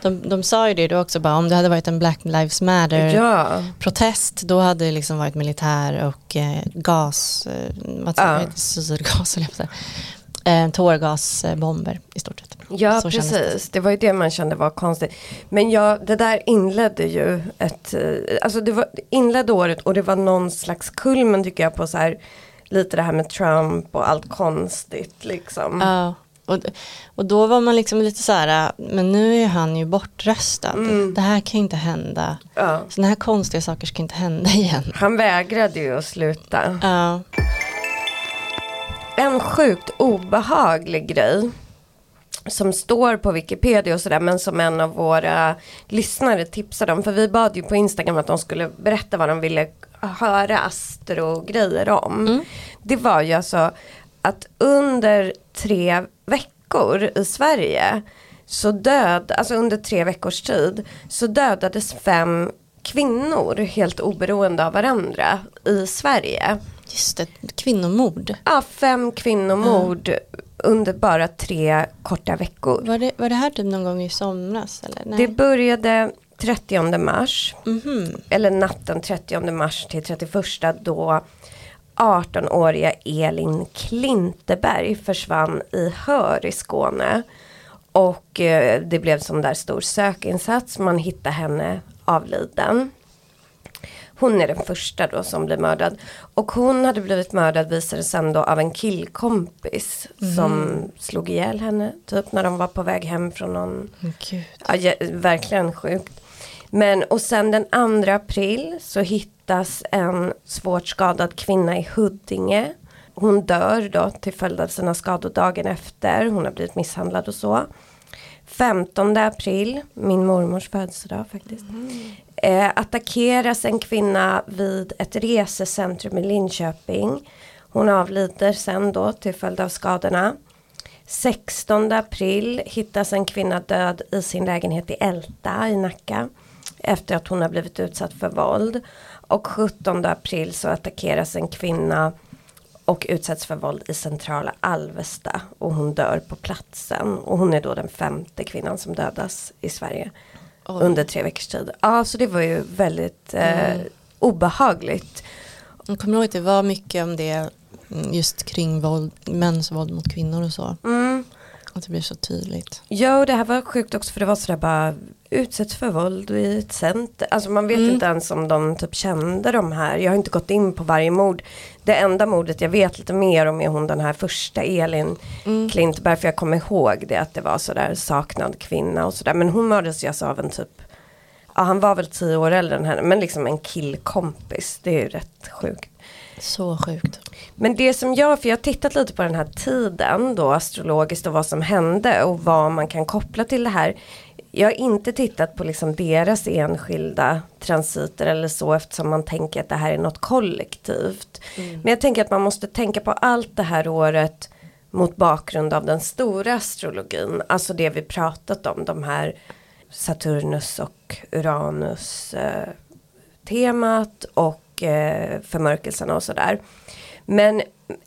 De, de sa ju det då också, bara, om det hade varit en Black Lives Matter Ja, protest, då hade det liksom varit militär och eh, gas, eh, vad Ja. heter det, eh, tårgasbomber i stort sett. ja Så precis. Det. var ju det man kände var konstigt. Men ja, det där inledde ju ett, eh, alltså det var, det inledde året och det var någon slags kulmen tycker jag på så här, lite det här med Trump och allt konstigt liksom. Ja, och, och då var man liksom lite så här, men nu är han ju bortröstad. Mm. Det här kan ju inte hända. Ja. Sådana här konstiga saker ska inte hända igen. Han vägrade ju att sluta. Ja, En sjukt obehaglig grej som står på Wikipedia och sådär men som en av våra lyssnare tipsade om. För vi bad ju på Instagram att de skulle berätta vad de ville höra astrogrejer om. Mm. Det var ju alltså att under tre veckor i Sverige så död, alltså under tre veckors tid så dödades fem kvinnor helt oberoende av varandra i Sverige. Just det, kvinnomord. Ja, fem kvinnomord under bara tre korta veckor. Var det, var det här typ någon gång i somras? Eller? Nej. Det började 30 mars, Mhm. eller natten 30 mars till 31 då 18-åriga Elin Klinteberg försvann i Hör i Skåne. Och eh, det blev som där stor sökinsats, man hittade henne avliden. Hon är den första då som blir mördad. Och hon hade blivit mördad visade sen då av en killkompis som slog ihjäl henne. Typ när de var på väg hem från någon Gud. Ja, verkligen sjukt. Men och sen den 2 april så hittas en svårt skadad kvinna i Huddinge. Hon dör då till följd av sina skador dagen efter. Hon har blivit misshandlad och så. 15 april, min mormors födelsedag faktiskt. Eh, attackeras en kvinna vid ett resecentrum i Linköping. Hon avlider sen då till följd av skadorna. 16 april hittas en kvinna död i sin lägenhet i Älta i Nacka. Efter att hon har blivit utsatt för våld. Och 17 april så attackeras en kvinna och utsätts för våld i centrala Alvesta. Och hon dör på platsen. Och hon är då den femte kvinnan som dödas i Sverige. Oj. Under tre veckors tid. Ja så det var ju väldigt eh, Mm. obehagligt. Jag kommer ihåg att det var mycket om det mm, just kring våld, mäns våld mot kvinnor och så. Mm. Att det blir så tydligt. Ja och det här var sjukt också för det var sådär bara utsätts för våld i ett center. Alltså man vet Mm. inte ens om de typ kände de här. Jag har inte gått in på varje mord. Det enda mordet jag vet lite mer om är hon den här första Elin Mm. Klintberg. För jag kommer ihåg det att det var sådär saknad kvinna och sådär. Men hon mördades ju alltså av en typ Ja han var väl tio år äldre än henne men liksom en killkompis. Det är ju rätt sjukt. Så sjukt. Men det som jag, för jag har tittat lite på den här tiden då astrologiskt och vad som hände och vad man kan koppla till det här. Jag har inte tittat på liksom deras enskilda transiter eller så eftersom man tänker att det här är något kollektivt. Men jag tänker att man måste tänka på allt det här året mot bakgrund av den stora astrologin. Alltså det vi pratat om, de här Saturnus och Uranus eh, temat och eh, förmörkelserna och sådär. Men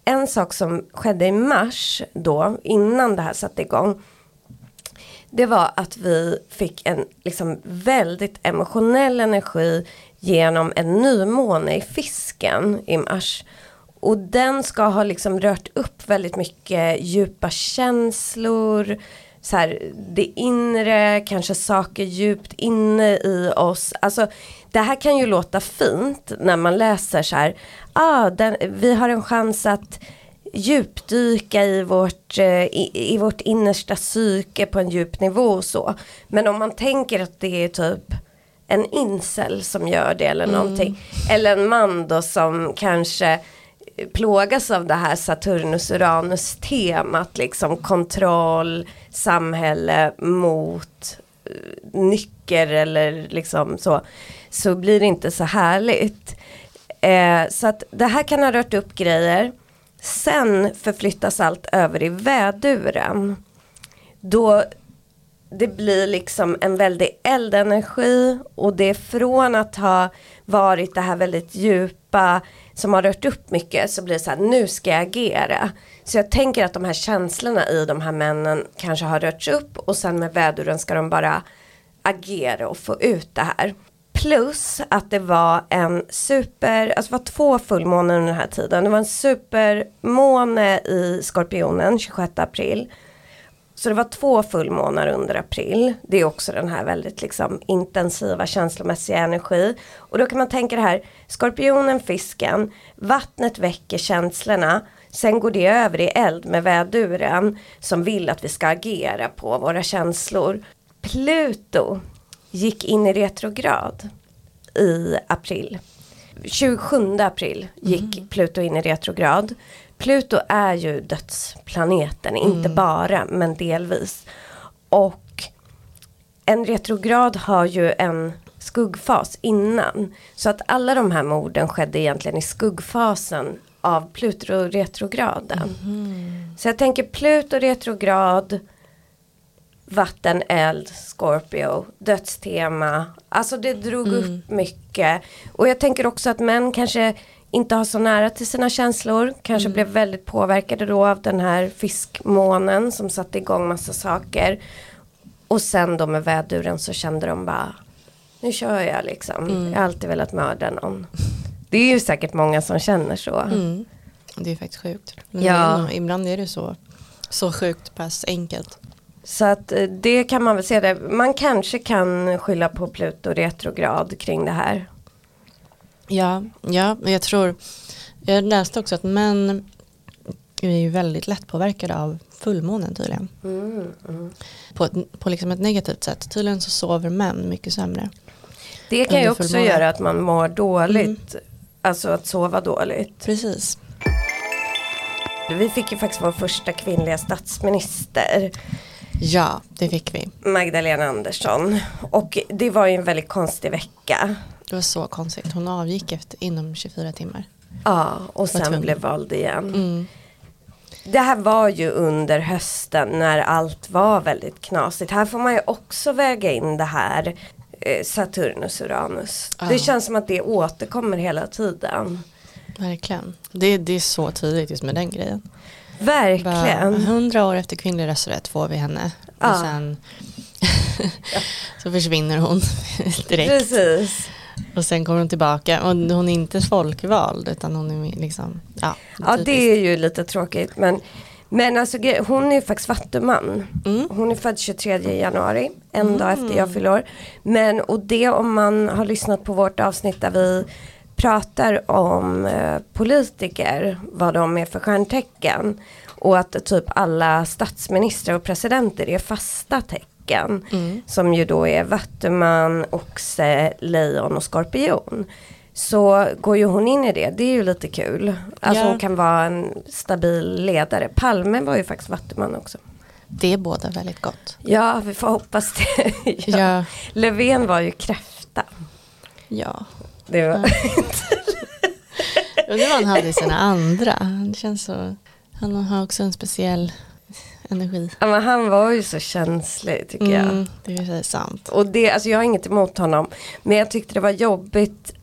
en sak som skedde i mars då, innan det här satte igång. Det var att vi fick en liksom väldigt emotionell energi genom en nymåne i fisken i mars. Och den ska ha liksom rört upp väldigt mycket djupa känslor, så här, det inre, kanske saker djupt inne i oss. Alltså det här kan ju låta fint när man läser så här, ah, den, vi har en chans att djupdyka i vårt, eh, i, i vårt innersta psyke på en djup nivå och så. Men om man tänker att det är typ en incel som gör det eller någonting. Eller en man då som kanske plågas av det här Saturnus-Uranus temat liksom kontroll, samhälle mot eh, nycker eller liksom så. Så blir det inte så härligt. Eh, så att det här kan ha rört upp grejer. Sen förflyttas allt över i väduren. Då det blir liksom en väldig eldenergi och det är från att ha varit det här väldigt djupa som har rört upp mycket så blir det så här nu ska jag agera. Så jag tänker att de här känslorna i de här männen kanske har rörts upp och sen med väduren ska de bara agera och få ut det här. Plus att det var en super, alltså det var två fullmånen under den här tiden. Det var en supermåne i Skorpionen 26 april. Så det var två fullmånar under april. Det är också den här väldigt liksom intensiva känslomässiga energi. Och då kan man tänka det här, skorpionen, fisken, vattnet väcker känslorna. Sen går det över i eld med väduren som vill att vi ska agera på våra känslor. Pluto gick in i retrograd i april. 27 april gick Pluto in i retrograd. Pluto är ju dödsplaneten, inte bara men delvis. Och en retrograd har ju en skuggfas innan. Så att alla de här morden skedde egentligen i skuggfasen av Pluto-retrograden. Så jag tänker Pluto retrograd, vatten, eld, Scorpio, dödstema. Alltså det drog upp mycket. Och jag tänker också att män kanske inte har så nära till sina känslor. Kanske blev väldigt påverkade då av den här fiskmånen som satte igång massa saker. Och sen då med väduren så kände de bara nu kör jag liksom. Jag har alltid velat mörda någon. Det är ju säkert många som känner så. Mm. Det är faktiskt sjukt. Men Ja. det ibland är det så, så sjukt pass enkelt. Så att eh, det kan man väl se det. Man kanske kan skylla på Pluto retrograd kring det här. Ja, ja, jag tror, jag läste också att män är ju väldigt lätt påverkade av fullmånen tydligen. På, ett, på liksom ett negativt sätt. Tydligen så sover män mycket sämre. Det kan ju också fullmåne. göra att man mår dåligt. Alltså att sova dåligt. Precis. Vi fick ju faktiskt vår första kvinnliga statsminister. Ja, det fick vi. Magdalena Andersson. Och det var ju en väldigt konstig vecka. Det var så konstigt. Hon avgick efter, inom 24 timmar. Ja, och sen blev vald igen. Mm. Det här var ju under hösten när allt var väldigt knasigt. Här får man ju också väga in det här eh, Saturnus Uranus. Ja. Det känns som att det återkommer hela tiden. Verkligen. Det, det är så tydligt just med den grejen. Verkligen. 100 år efter kvinnlig rösträtt får vi henne. Ja. Och sen så försvinner hon direkt. Precis. Och sen kommer hon tillbaka och hon är inte folkvald utan hon är liksom, ja. Ja det är ju lite tråkigt men men alltså hon är ju faktiskt vattuman. Mm. Hon är född 23 januari, en mm. dag efter jag fyller år. Men och det om man har lyssnat på vårt avsnitt där vi pratar om eh, politiker, vad de är för stjärntecken. Och att typ alla statsministrar och presidenter är fasta tecken. Mm. Som ju då är vattuman, oxe, lejon och skorpion. Så går ju hon in i det, det är ju lite kul. Alltså ja. hon kan vara en stabil ledare. Palme var ju faktiskt vattuman också. Det är båda väldigt gott. Ja, vi får hoppas det. ja. ja. Löfven var ju kräfta. Ja. Det var Undrar vad han hade i sina andra. Det känns så. Han har också en speciell energi. Ja, men han var ju så känslig tycker mm, jag. Det är sant. Och det, alltså jag har inget emot honom. Men jag tyckte det var jobbigt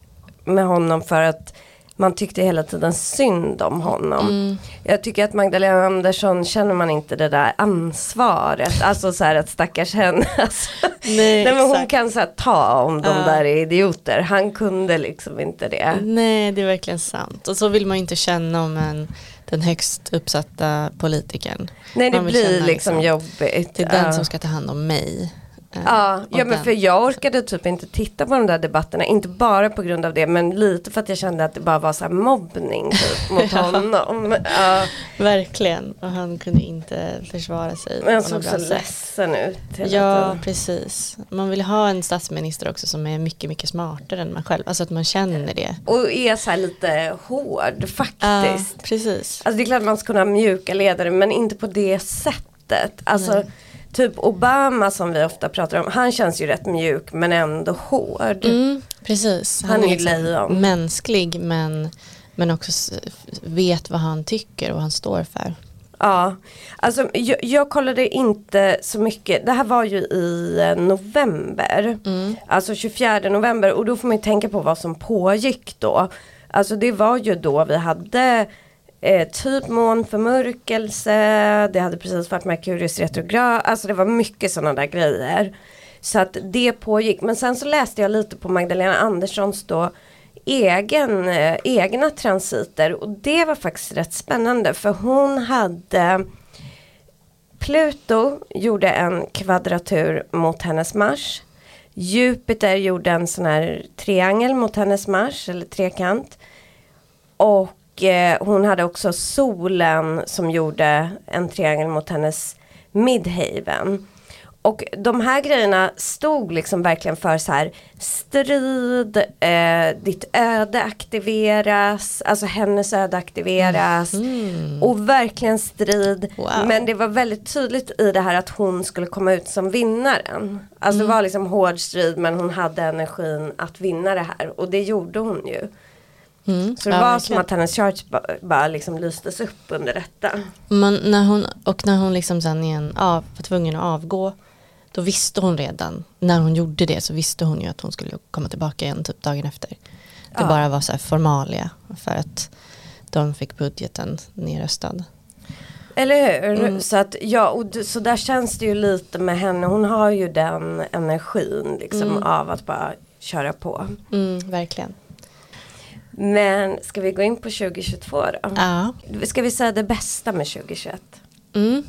med honom för att man tyckte hela tiden synd om honom. Mm. Jag tycker att Magdalena Andersson känner man inte det där ansvaret. Alltså så här att stackars henne. Alltså. Nej, Nej, men hon kan så här, ta om de uh. där är idioter. Han kunde liksom inte det. Nej det är verkligen sant. Och så vill man inte känna om en den högst uppsatta politikern. Nej det blir liksom, liksom jobbigt. Det är den som ska ta hand om mig. Eh, ja, ja men för jag orkade typ inte titta på de där debatterna, inte bara på grund av det men lite för att jag kände att det bara var så här mobbning typ, mot ja. honom. Ja. Verkligen, och han kunde inte försvara sig. Men han såg så ledsen ut. Ja, precis. Man vill ha en statsminister också som är mycket, mycket smartare än man själv, alltså att man känner det. Och är så här lite hård faktiskt. Ja, precis. Alltså det är klart man ska kunna ha mjuka ledare men inte på det sättet. Alltså Nej Typ Obama som vi ofta pratar om, han känns ju rätt mjuk men ändå hård. Mm, precis, han, han är ju liksom lejon. mänsklig men, men också vet vad han tycker och vad han står för. Ja, alltså jag, jag, kollade inte så mycket, det här var ju i eh, november, mm. alltså 24 november och då får man ju tänka på vad som pågick då. Alltså det var ju då vi hade eh, typ månförmörkelse, det hade precis varit Merkurius retrograd, alltså det var mycket sådana där grejer. Så att det pågick, men sen så läste jag lite på Magdalena Anderssons då egen, eh, egna transiter och det var faktiskt rätt spännande för hon hade Pluto gjorde en kvadratur mot hennes Mars. Jupiter gjorde en sån här triangel mot hennes Mars eller trekant. Och eh, hon hade också solen som gjorde en triangel mot hennes midhaven. Och de här grejerna stod liksom verkligen för så här strid, eh, ditt öde aktiveras, alltså hennes öde aktiveras mm. och verkligen strid. Wow. Men det var väldigt tydligt i det här att hon skulle komma ut som vinnaren. Alltså mm. det var liksom hård strid men hon hade energin att vinna det här och det gjorde hon ju. Mm. Så det ja, var verkligen. som att hennes charts bara, bara liksom lystes upp under detta. Men när hon, och när hon liksom sen igen av, var tvungen att avgå då visste hon redan, när hon gjorde det så visste hon ju att hon skulle komma tillbaka igen typ dagen efter. Det ja. bara var så här formalia för att de fick budgeten nerröstad. Eller hur? Mm. Så, att, ja, och så där känns det ju lite med henne. Hon har ju den energin liksom mm. av att bara köra på. Mm, verkligen. Men ska vi gå in på 2022 då? Ja. Ska vi säga det bästa med 2021? Mm.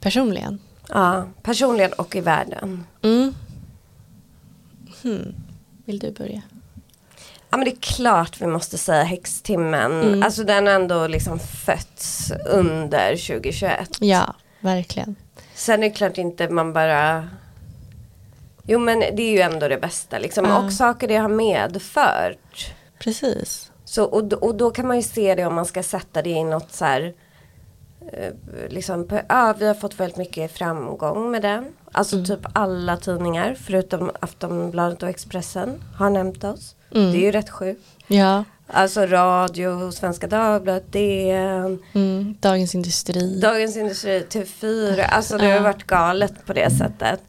Personligen? Ja, personligen och i världen. Mm. Hmm. Vill du börja? Ja men det är klart vi måste säga häxtimmen. Mm. Alltså den har ändå liksom fötts under 2021. Ja, verkligen. Sen är det klart inte man bara Jo men det är ju ändå det bästa liksom. Uh. Och saker det har medfört. Precis. Så, och, och då kan man ju se det om man ska sätta det i något så här eh, liksom, ja, vi har fått väldigt mycket framgång med den. Alltså mm. typ alla tidningar förutom Aftonbladet och Expressen har nämnt oss. Mm. Det är ju rätt sjukt. Ja. Alltså radio, Svenska Dagbladet, DN. Mm. Dagens Industri. Dagens Industri, TV4. Alltså det har varit galet på det sättet.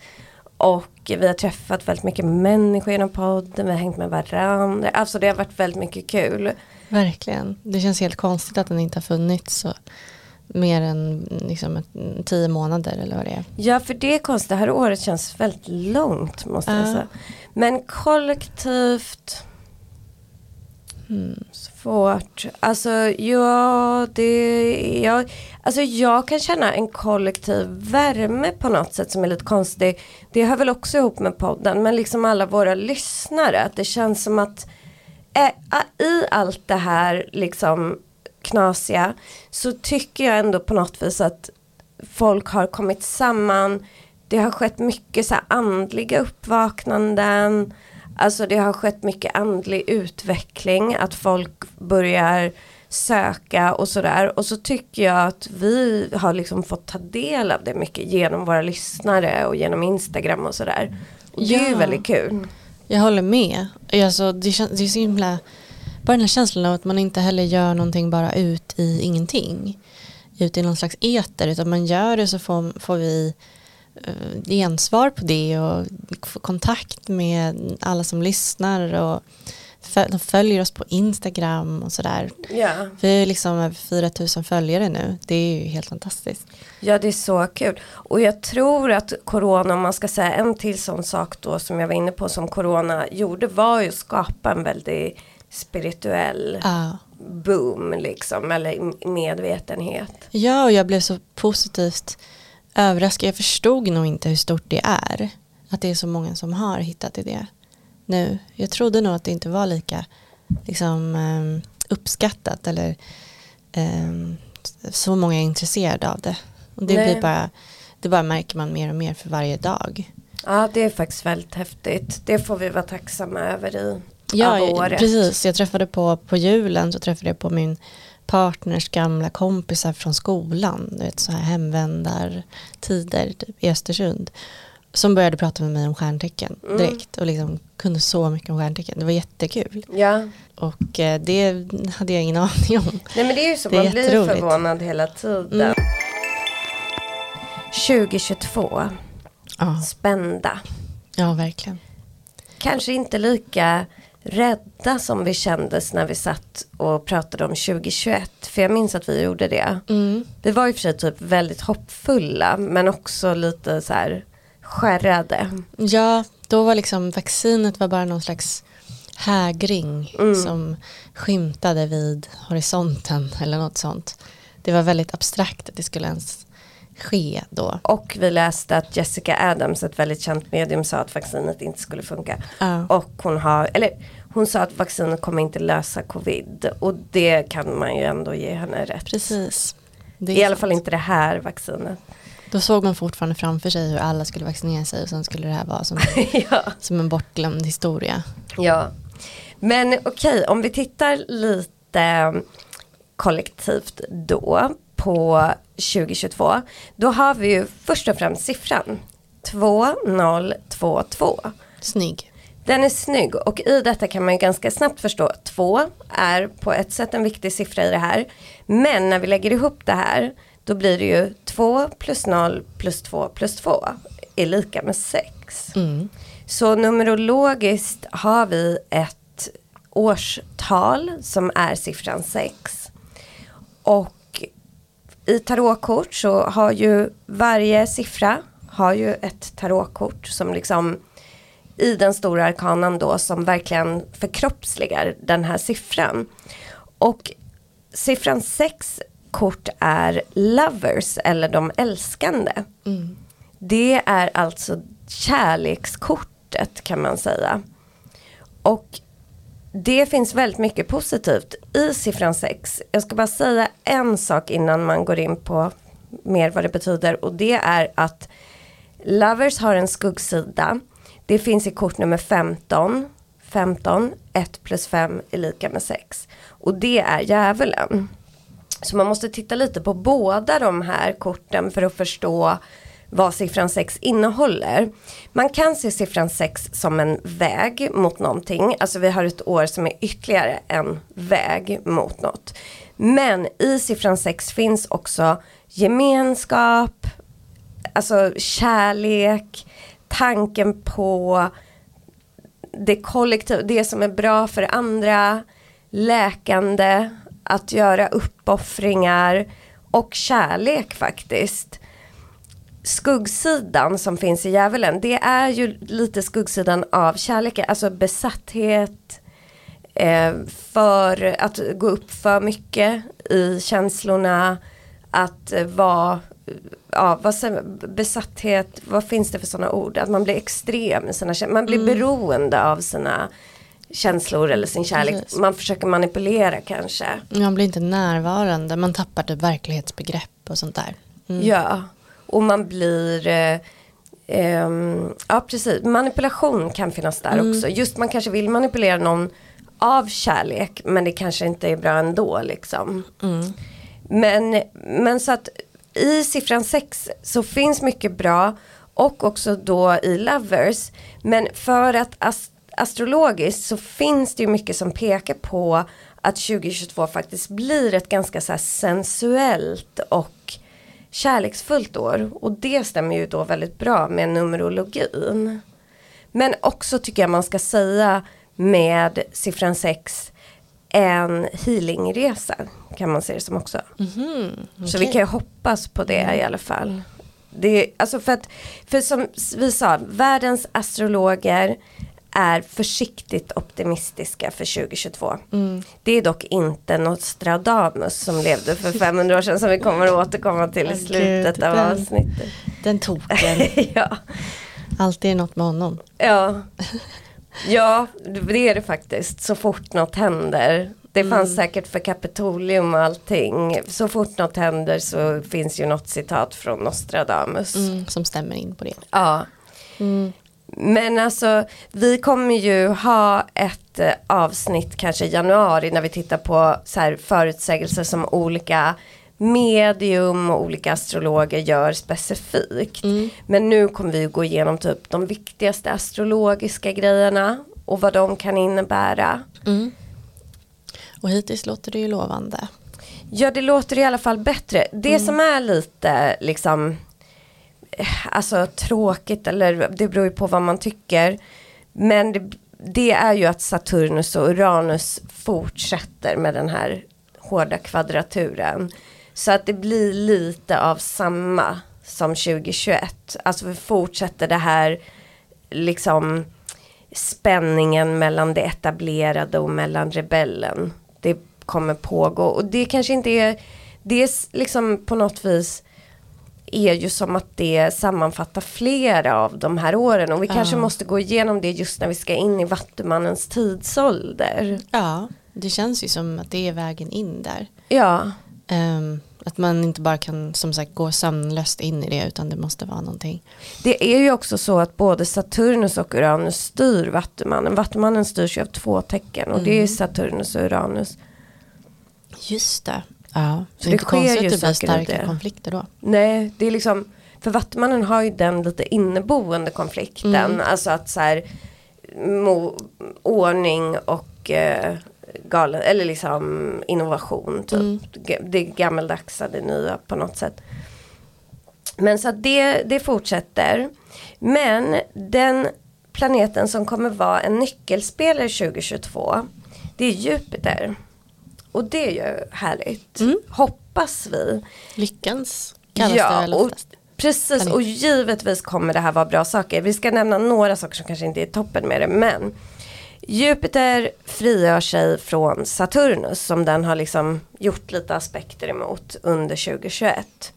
Och vi har träffat väldigt mycket människor genom podden, vi har hängt med varandra. Alltså det har varit väldigt mycket kul. Verkligen. Det känns helt konstigt att den inte har funnits så mer än liksom, tio månader eller vad det är. Ja för det är konstigt, det här året känns väldigt långt måste uh. jag säga. Men kollektivt Mm. Svårt. Alltså ja, det, jag, alltså jag kan känna en kollektiv värme på något sätt som är lite konstig. Det hör väl också ihop med podden, men liksom alla våra lyssnare. Att det känns som att äh, i allt det här liksom knasiga så tycker jag ändå på något vis att folk har kommit samman. Det har skett mycket så här andliga uppvaknanden. Alltså det har skett mycket andlig utveckling. Att folk börjar söka och sådär. Och så tycker jag att vi har liksom fått ta del av det mycket genom våra lyssnare och genom Instagram och sådär. Och det är ju Ja. väldigt kul. Jag håller med. Alltså, det, kän- det är så himla... Bara den här känslan av att man inte heller gör någonting bara ut i ingenting. Ut i någon slags eter. Utan man gör det så får, får vi gensvar på det och få kontakt med alla som lyssnar. Och de följer oss på Instagram och sådär. Ja. Vi är liksom över 4000 följare nu. Det är ju helt fantastiskt. Ja det är så kul. Och jag tror att corona, om man ska säga en till sån sak då som jag var inne på som corona gjorde var ju att skapa en väldigt spirituell Ja. boom liksom, eller medvetenhet. Ja, och jag blev så positivt överraskad. Jag förstod nog inte hur stort det är. Att det är så många som har hittat i det nu. Jag trodde nog att det inte var lika liksom, ehm, uppskattat eller ehm, så många är intresserade av det. Och det, Nej. blir bara, det bara märker man mer och mer för varje dag. Ja det är faktiskt väldigt häftigt. Det får vi vara tacksamma över i Ja, precis. Jag träffade på, på julen så träffade jag på min partners gamla kompisar från skolan. Du vet, så här hemvändartider typ, i Östersund. Som började prata med mig om stjärntecken Mm. direkt. Och liksom kunde så mycket om stjärntecken. Det var jättekul. Ja, Och eh, det hade jag ingen aning om. nej men det är ju så, Det man blir förvånad hela tiden. Mm. 2022, Ja, spända. ja verkligen. kanske inte lika rädda som vi kändes när vi satt och pratade om 2021. För jag minns att vi gjorde det. Mm. Vi var i och för sig typ väldigt hoppfulla men också lite så här skärrade. Ja, då var liksom vaccinet var bara någon slags hägring Mm. som skymtade vid horisonten eller något sånt. Det var väldigt abstrakt att det skulle ens ske då. Och vi läste att Jessica Adams, ett väldigt känt medium, sa att vaccinet inte skulle funka. Ja. Och hon har, eller hon sa att vaccinet kommer inte lösa covid. Och det kan man ju ändå ge henne rätt. Precis. Det är I alla sant. fall inte det här vaccinet. Då såg man fortfarande framför sig hur alla skulle vaccinera sig och sen skulle det här vara som, ja. som en bortglömd historia. Ja, men okej om vi tittar lite kollektivt då på 2022. Då har vi ju först och främst siffran 2022. Snygg. Den är snygg och i detta kan man ju ganska snabbt förstå 2 är på ett sätt en viktig siffra i det här. Men när vi lägger ihop det här då blir det ju 2 plus 0 plus 2 plus 2 är lika med 6. Mm. Så numerologiskt har vi ett årstal som är siffran 6. Och i tarotkort så har ju varje siffra har ju ett tarotkort som liksom i den stora arkanan då som verkligen förkroppsligar den här siffran. Och siffran 6 kort är lovers eller de älskande. Mm. Det är alltså kärlekskortet kan man säga. Och det finns väldigt mycket positivt i siffran 6. Jag ska bara säga en sak innan man går in på mer vad det betyder och det är att Lovers har en skuggsida. Det finns i kort nummer 15. 15, 1 plus 5 är lika med 6. Och det är djävulen. Så man måste titta lite på båda de här korten för att förstå vad siffran 6 innehåller. Man kan se siffran 6 som en väg mot någonting. Alltså vi har ett år som är ytterligare en väg mot något. Men i siffran 6 finns också gemenskap, alltså kärlek, tanken på det kollektiva, det som är bra för andra, läkande, att göra uppoffringar och kärlek faktiskt. Skuggsidan som finns i djävulen, det är ju lite skuggsidan av kärleken, alltså besatthet, eh, för att gå upp för mycket i känslorna, att vara ja, vad säger, besatthet, vad finns det för sådana ord? Att man blir extrem i sina känslor, man blir mm. beroende av sina känslor eller sin kärlek. Precis. Man försöker manipulera kanske. Man blir inte närvarande, man tappar typ verklighetsbegrepp och sånt där. Mm. Ja, och man blir eh, eh, Ja precis, manipulation kan finnas där mm. också. Just man kanske vill manipulera någon av kärlek men det kanske inte är bra ändå liksom. Mm. Men, men så att i siffran 6 så finns mycket bra och också då i Lovers. Men för att ast astrologiskt så finns det ju mycket som pekar på att 2022 faktiskt blir ett ganska så sensuellt och kärleksfullt år. Och det stämmer ju då väldigt bra med numerologin. Men också tycker jag man ska säga med siffran 6 en healingresa kan man se det som också. Mm -hmm, okay. Så vi kan ju hoppas på det i alla fall. Det, alltså för att, för som vi sa, världens astrologer är försiktigt optimistiska för 2022. Mm. Det är dock inte Nostradamus som levde för 500 år sedan som vi kommer att återkomma till i slutet Gud, av den, avsnittet. Den token. ja. Alltid något med honom. Ja. ja, det är det faktiskt. Så fort något händer. Det mm. fanns säkert för Kapitolium och allting. Så fort något händer så finns ju något citat från Nostradamus. Mm, som stämmer in på det. Ja. Mm. Men alltså vi kommer ju ha ett eh, avsnitt kanske i januari när vi tittar på så här förutsägelser som olika medium och olika astrologer gör specifikt. Mm. Men nu kommer vi gå igenom typ de viktigaste astrologiska grejerna och vad de kan innebära. Mm. Och hittills låter det ju lovande. Ja det låter i alla fall bättre. Det mm. som är lite liksom alltså tråkigt eller det beror ju på vad man tycker. Men det, det, är ju att Saturnus och Uranus fortsätter med den här hårda kvadraturen. Så att det blir lite av samma som 2021. Alltså vi fortsätter det här liksom spänningen mellan det etablerade och mellan rebellen. Det kommer pågå och det kanske inte är, det är liksom på något vis är ju som att det sammanfattar flera av de här åren och vi ja. kanske måste gå igenom det just när vi ska in i Vattumannens tidsålder. Ja, det känns ju som att det är vägen in där. Ja. Um, att man inte bara kan som sagt gå sömnlöst in i det utan det måste vara någonting. Det är ju också så att både Saturnus och Uranus styr Vattumannen. Vattumannen styrs ju av två tecken och mm. det är mm. Saturnus och Uranus. Just det. Ja, så det, det sker ju att det blir starka konflikter då. Nej, det är liksom, för Vattumannen har ju den lite inneboende konflikten, mm. alltså att så här, mo, ordning och eh, galen, eller liksom innovation, typ. Mm. det gammeldagsa, det nya på något sätt. Men så att det, det fortsätter. Men den planeten som kommer vara en nyckelspelare 2022, det är Jupiter. Och det är ju härligt. Mm. Hoppas vi. Lyckans kallas ja, det oftast. Precis och givetvis kommer det här vara bra saker. Vi ska nämna några saker som kanske inte är toppen med det men Jupiter frigör sig från Saturnus som den har liksom gjort lite aspekter emot under 2021.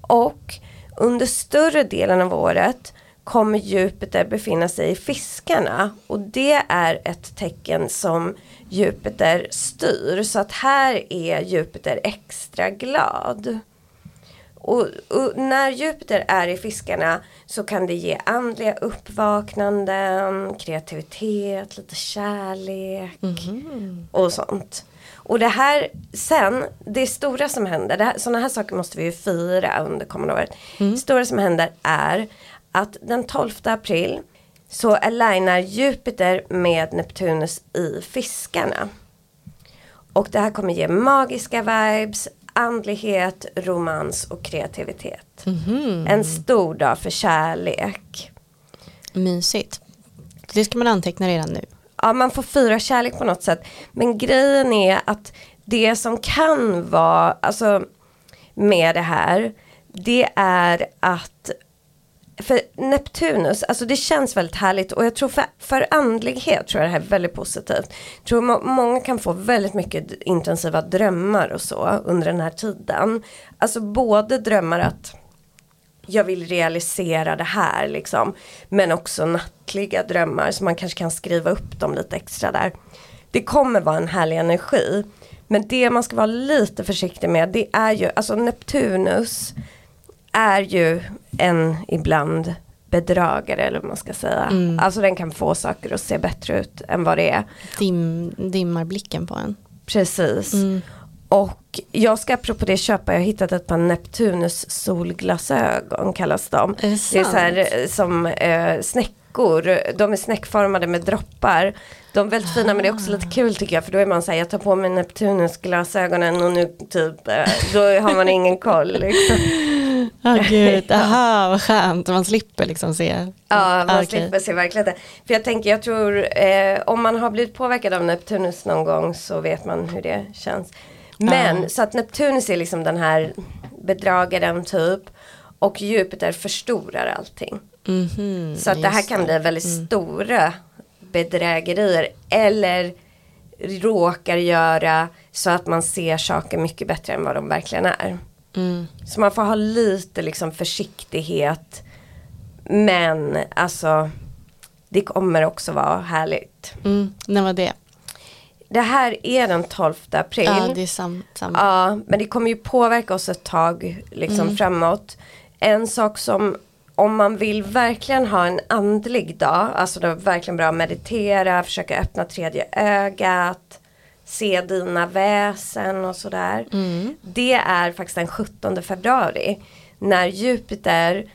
Och under större delen av året kommer Jupiter befinna sig i fiskarna och det är ett tecken som Jupiter styr. Så att här är Jupiter extra glad. Och, och, när Jupiter är i fiskarna så kan det ge andliga uppvaknanden, kreativitet, lite kärlek mm. och sånt. Och det här sen, det stora som händer, här, sådana här saker måste vi ju fira under kommande året. Mm. Det stora som händer är att den 12 april så alignar Jupiter med Neptunus i fiskarna. Och det här kommer ge magiska vibes, andlighet, romans och kreativitet. Mm -hmm. En stor dag för kärlek. Mysigt. Det ska man anteckna redan nu. Ja, man får fira kärlek på något sätt. Men grejen är att det som kan vara, alltså med det här, det är att för Neptunus, alltså det känns väldigt härligt och jag tror för, för andlighet tror jag det här är väldigt positivt. Jag tror må, många kan få väldigt mycket intensiva drömmar och så under den här tiden. Alltså både drömmar att jag vill realisera det här liksom. Men också nattliga drömmar så man kanske kan skriva upp dem lite extra där. Det kommer vara en härlig energi. Men det man ska vara lite försiktig med det är ju, alltså Neptunus är ju en ibland bedragare eller vad man ska säga. Mm. Alltså den kan få saker att se bättre ut än vad det är. Dim, dimmar blicken på en. Precis. Mm. Och jag ska apropå det köpa, jag har hittat ett par Neptunus solglasögon kallas de. Är det, det är så här eh, som eh, snäckor, de är snäckformade med droppar. De är väldigt fina men det är också lite kul tycker jag för då är man såhär jag tar på mig Neptunus glasögonen och nu typ eh, då har man ingen koll. Liksom. Oh, gud, aha vad skönt, man slipper liksom se. Ja, man okay. slipper se verkligheten. För jag tänker, jag tror eh, om man har blivit påverkad av Neptunus någon gång så vet man hur det känns. Men uh. så att Neptunus är liksom den här bedragaren typ. Och Jupiter förstorar allting. Mm -hmm, så att det här kan bli väldigt mm. stora bedrägerier. Eller råkar göra så att man ser saker mycket bättre än vad de verkligen är. Mm. Så man får ha lite liksom försiktighet. Men alltså det kommer också vara härligt. Mm. När var det? Det här är den 12 april. Ja, det är sam samma. Ja, men det kommer ju påverka oss ett tag liksom mm. framåt. En sak som om man vill verkligen ha en andlig dag, alltså det är verkligen bra att meditera, försöka öppna tredje ögat, se dina väsen och sådär. Mm. Det är faktiskt den 17 februari när Jupiter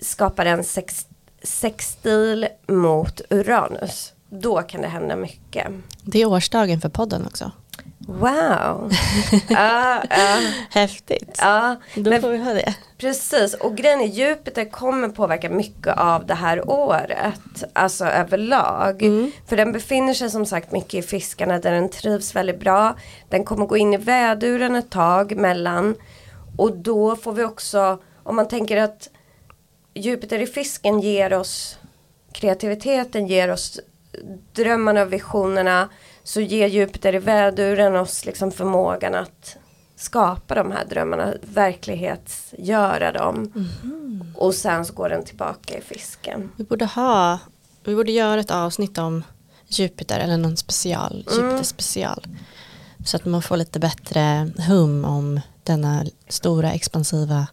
skapar en sex, sextil mot Uranus då kan det hända mycket. Det är årsdagen för podden också. Wow. uh, uh. Häftigt. Ja, Då men, får vi ha det. Precis, och grejen är Jupiter kommer påverka mycket av det här året. Alltså överlag. Mm. För den befinner sig som sagt mycket i fiskarna där den trivs väldigt bra. Den kommer gå in i väduren ett tag mellan. Och då får vi också, om man tänker att Jupiter i fisken ger oss kreativiteten, ger oss drömmarna och visionerna så ger Jupiter i väduren oss liksom förmågan att skapa de här drömmarna, verklighetsgöra dem. Mm. Och sen så går den tillbaka i fisken. Vi borde ha, vi borde göra ett avsnitt om Jupiter eller någon special, mm. Jupiter special. Så att man får lite bättre hum om denna stora expansiva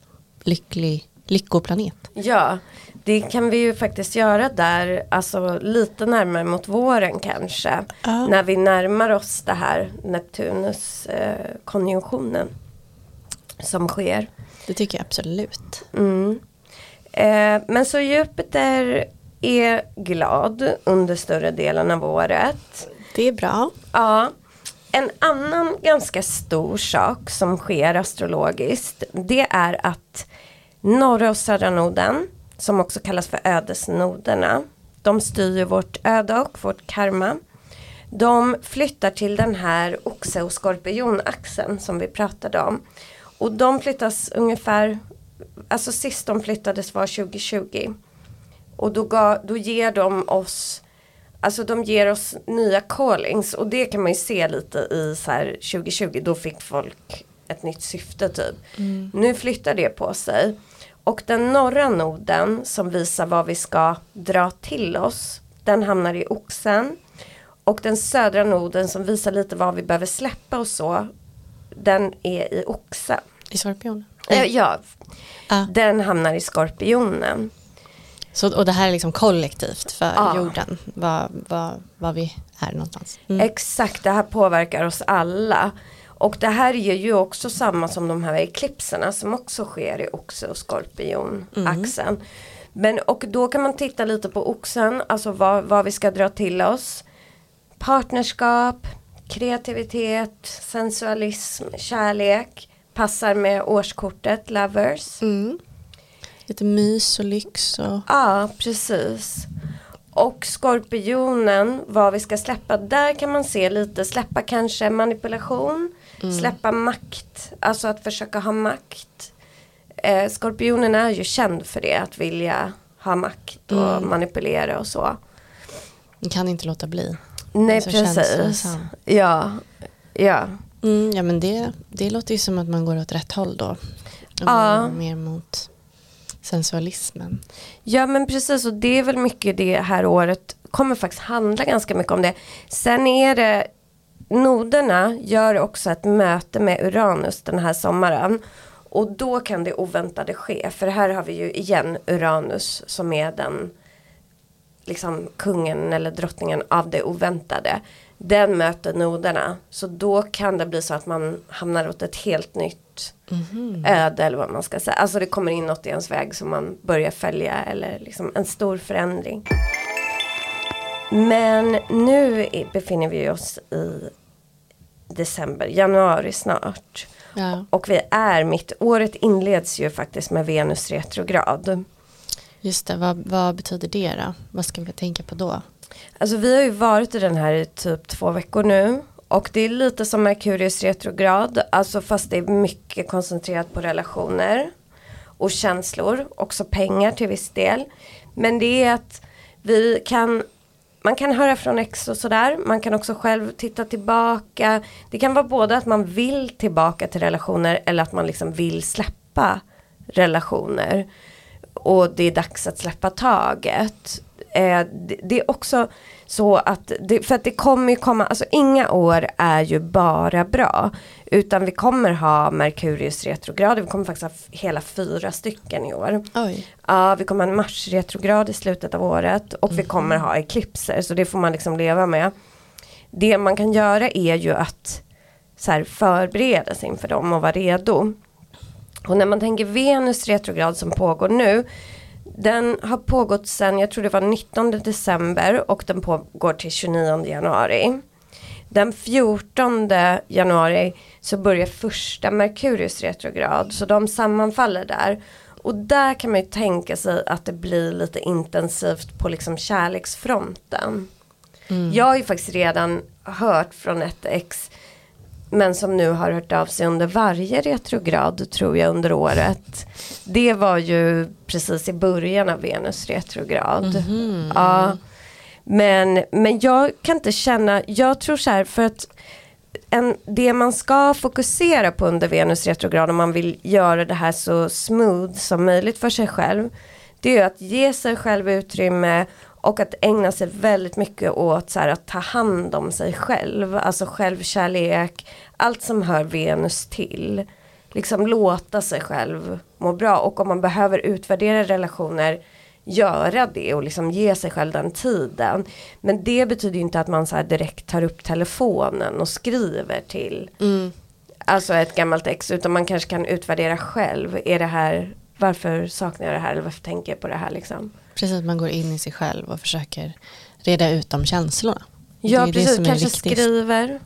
lycklig, lyckoplanet. Ja, det kan vi ju faktiskt göra där, alltså lite närmare mot våren kanske. Ja. När vi närmar oss det här Neptunus eh, konjunktionen som sker. Det tycker jag absolut. Mm. Eh, men så Jupiter är glad under större delen av året. Det är bra. Ja. En annan ganska stor sak som sker astrologiskt det är att norra och södra noden som också kallas för ödesnoderna. De styr vårt öde och vårt karma. De flyttar till den här oxe och skorpionaxeln som vi pratade om. Och de flyttas ungefär, alltså sist de flyttades var 2020. Och då, gav, då ger de oss, alltså de ger oss nya callings och det kan man ju se lite i så här 2020, då fick folk ett nytt syfte typ. Mm. Nu flyttar det på sig. Och den norra noden som visar vad vi ska dra till oss, den hamnar i oxen. Och den södra noden som visar lite vad vi behöver släppa och så, den är i oxen. I skorpionen? Mm. Ja, ah. den hamnar i skorpionen. Så, och det här är liksom kollektivt för ah. jorden, vad, vad, vad vi är någonstans. Mm. Exakt, det här påverkar oss alla. Och det här är ju också samma som de här eklipserna som också sker i oxe och skorpion-axeln. Mm. Men och då kan man titta lite på oxen, alltså vad, vad vi ska dra till oss. Partnerskap, kreativitet, sensualism, kärlek. Passar med årskortet Lovers. Mm. Lite mys och lyx. Och... Ja, precis. Och skorpionen, vad vi ska släppa, där kan man se lite, släppa kanske manipulation, Mm. Släppa makt, alltså att försöka ha makt. Eh, skorpionen är ju känd för det, att vilja ha makt och Mm. manipulera och så. Man kan inte låta bli. Nej Så precis. Ja, ja. Mm, ja men det, det låter ju som att man går åt rätt håll då. Ja. Mer mot sensualismen. Ja men precis och det är väl mycket det här året kommer faktiskt handla ganska mycket om det. Sen är det Noderna gör också ett möte med Uranus den här sommaren. Och då kan det oväntade ske. För här har vi ju igen Uranus som är den liksom kungen eller drottningen av det oväntade. Den möter noderna. Så då kan det bli så att man hamnar åt ett helt nytt Mhm. öde eller vad man ska säga. Alltså det kommer in något i ens väg som man börjar följa eller liksom en stor förändring. Men nu befinner vi oss i december, januari snart. Ja, Och vi är mitt, året inleds ju faktiskt med Venus retrograd. just det. Vad, vad betyder det då? Vad ska vi tänka på då? Alltså vi har ju varit i den här i typ två veckor nu. Och det är lite som Merkurius retrograd. Alltså fast det är mycket koncentrerat på relationer. Och känslor. Också pengar till viss del. Men det är att vi kan man kan höra från ex och sådär. Man kan också själv titta tillbaka. Det kan vara både att man vill tillbaka till relationer eller att man liksom vill släppa relationer. Och det är dags att släppa taget. Eh, det, det är också så att, det, för att det kommer ju komma, alltså inga år är ju bara bra. Utan vi kommer ha Merkurius retrograd, vi kommer faktiskt ha hela fyra stycken i år. Oj. Ja, vi kommer ha en Mars retrograd i slutet av året och vi kommer ha eklipser så det får man liksom leva med. Det man kan göra är ju att så här, förbereda sig inför dem och vara redo. Och när man tänker Venus retrograd som pågår nu den har pågått sedan, jag tror det var 19 december och den pågår till 29 januari. Den 14 januari så börjar första Merkurius retrograd så de sammanfaller där. Och där kan man ju tänka sig att det blir lite intensivt på liksom kärleksfronten. Mm. Jag har ju faktiskt redan hört från ett ex men som nu har hört av sig under varje retrograd tror jag under året. Det var ju precis i början av Venus retrograd. Mhm. Ja. Men, men jag kan inte känna, jag tror så här för att en, det man ska fokusera på under Venus retrograd om man vill göra det här så smooth som möjligt för sig själv. Det är att ge sig själv utrymme och att ägna sig väldigt mycket åt så här, att ta hand om sig själv. Alltså självkärlek, allt som hör Venus till. Liksom låta sig själv må bra och om man behöver utvärdera relationer göra det och liksom ge sig själv den tiden. Men det betyder inte att man så direkt tar upp telefonen och skriver till Mm. alltså ett gammalt ex utan man kanske kan utvärdera själv. Är det här, varför saknar jag det här eller varför tänker jag på det här liksom? Precis, att man går in i sig själv och försöker reda ut de känslorna. Ja det är det precis, kanske skriver.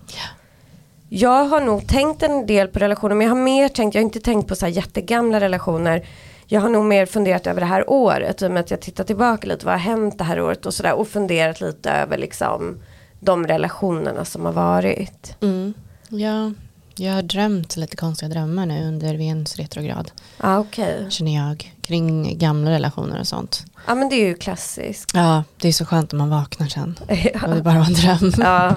Jag har nog tänkt en del på relationer men jag har mer tänkt, jag har inte tänkt på så här jättegamla relationer. Jag har nog mer funderat över det här året i och med att jag tittar tillbaka lite, vad har hänt det här året och sådär och funderat lite över liksom de relationerna som har varit. Mm. Ja, jag har drömt lite konstiga drömmar nu under Venus retrograd. Ja okej. Känner jag. Kring gamla relationer och sånt. Ja men det är ju klassiskt. Ja, det är så skönt om man vaknar sen. Och ja. det bara var en dröm. ja.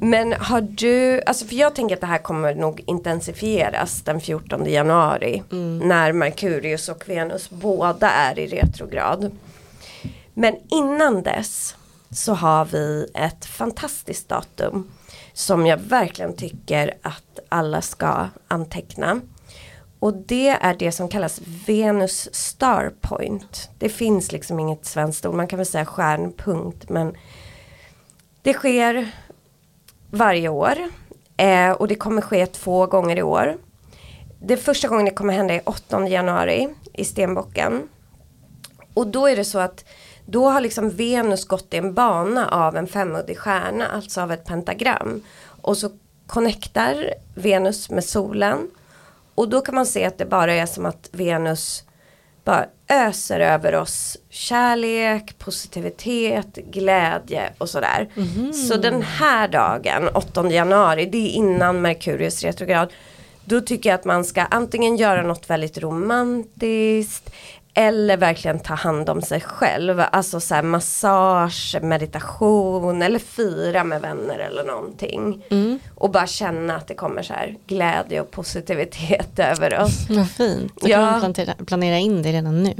Men har du, alltså för jag tänker att det här kommer nog intensifieras den 14 januari. Mm. När Merkurius och Venus båda är i retrograd. Men innan dess så har vi ett fantastiskt datum. Som jag verkligen tycker att alla ska anteckna. Och det är det som kallas Venus Star Point. Det finns liksom inget svenskt ord, man kan väl säga stjärnpunkt men det sker varje år eh, och det kommer ske två gånger i år. Det första gången det kommer hända är 8 januari i Stenbocken. Och då är det så att då har liksom Venus gått i en bana av en femuddig stjärna, alltså av ett pentagram. Och så connectar Venus med solen. Och då kan man se att det bara är som att Venus bara öser över oss kärlek, positivitet, glädje och sådär. Så den här dagen, 8 januari, det är innan Merkurius retrograd. Då tycker jag att man ska antingen göra något väldigt romantiskt Eller verkligen ta hand om sig själv. Alltså så här massage, meditation eller fira med vänner eller någonting. Mm. Och bara känna att det kommer så här glädje och positivitet över oss. Vad fint. Då Ja. kan man plantera, planera in det redan nu.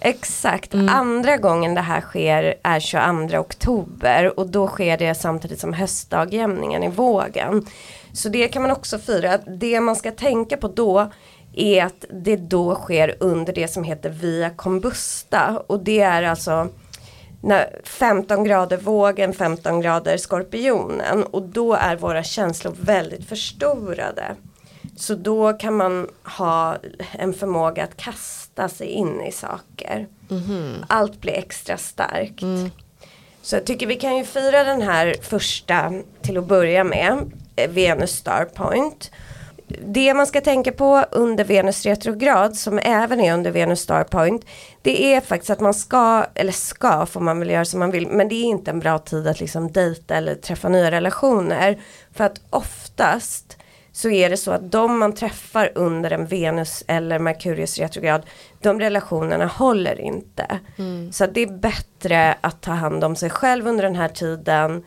Exakt. Mm. Andra gången det här sker är 22 oktober och då sker det samtidigt som höstdagjämningen i vågen. Så det kan man också fira. Det man ska tänka på då är att det då sker under det som heter via combusta och det är alltså när 15 grader vågen, 15 grader skorpionen och då är våra känslor väldigt förstorade. Så då kan man ha en förmåga att kasta sig in i saker. Allt blir extra starkt. Så jag tycker vi kan ju fira den här första till att börja med, eh, Venus Star Point. Det man ska tänka på under Venus retrograd som även är under Venus Star Point det är faktiskt att man ska, eller ska får man väl göra som man vill men det är inte en bra tid att liksom dejta eller träffa nya relationer. För att oftast så är det så att de man träffar under en Venus eller Merkurius retrograd de relationerna håller inte. Så att det är bättre att ta hand om sig själv under den här tiden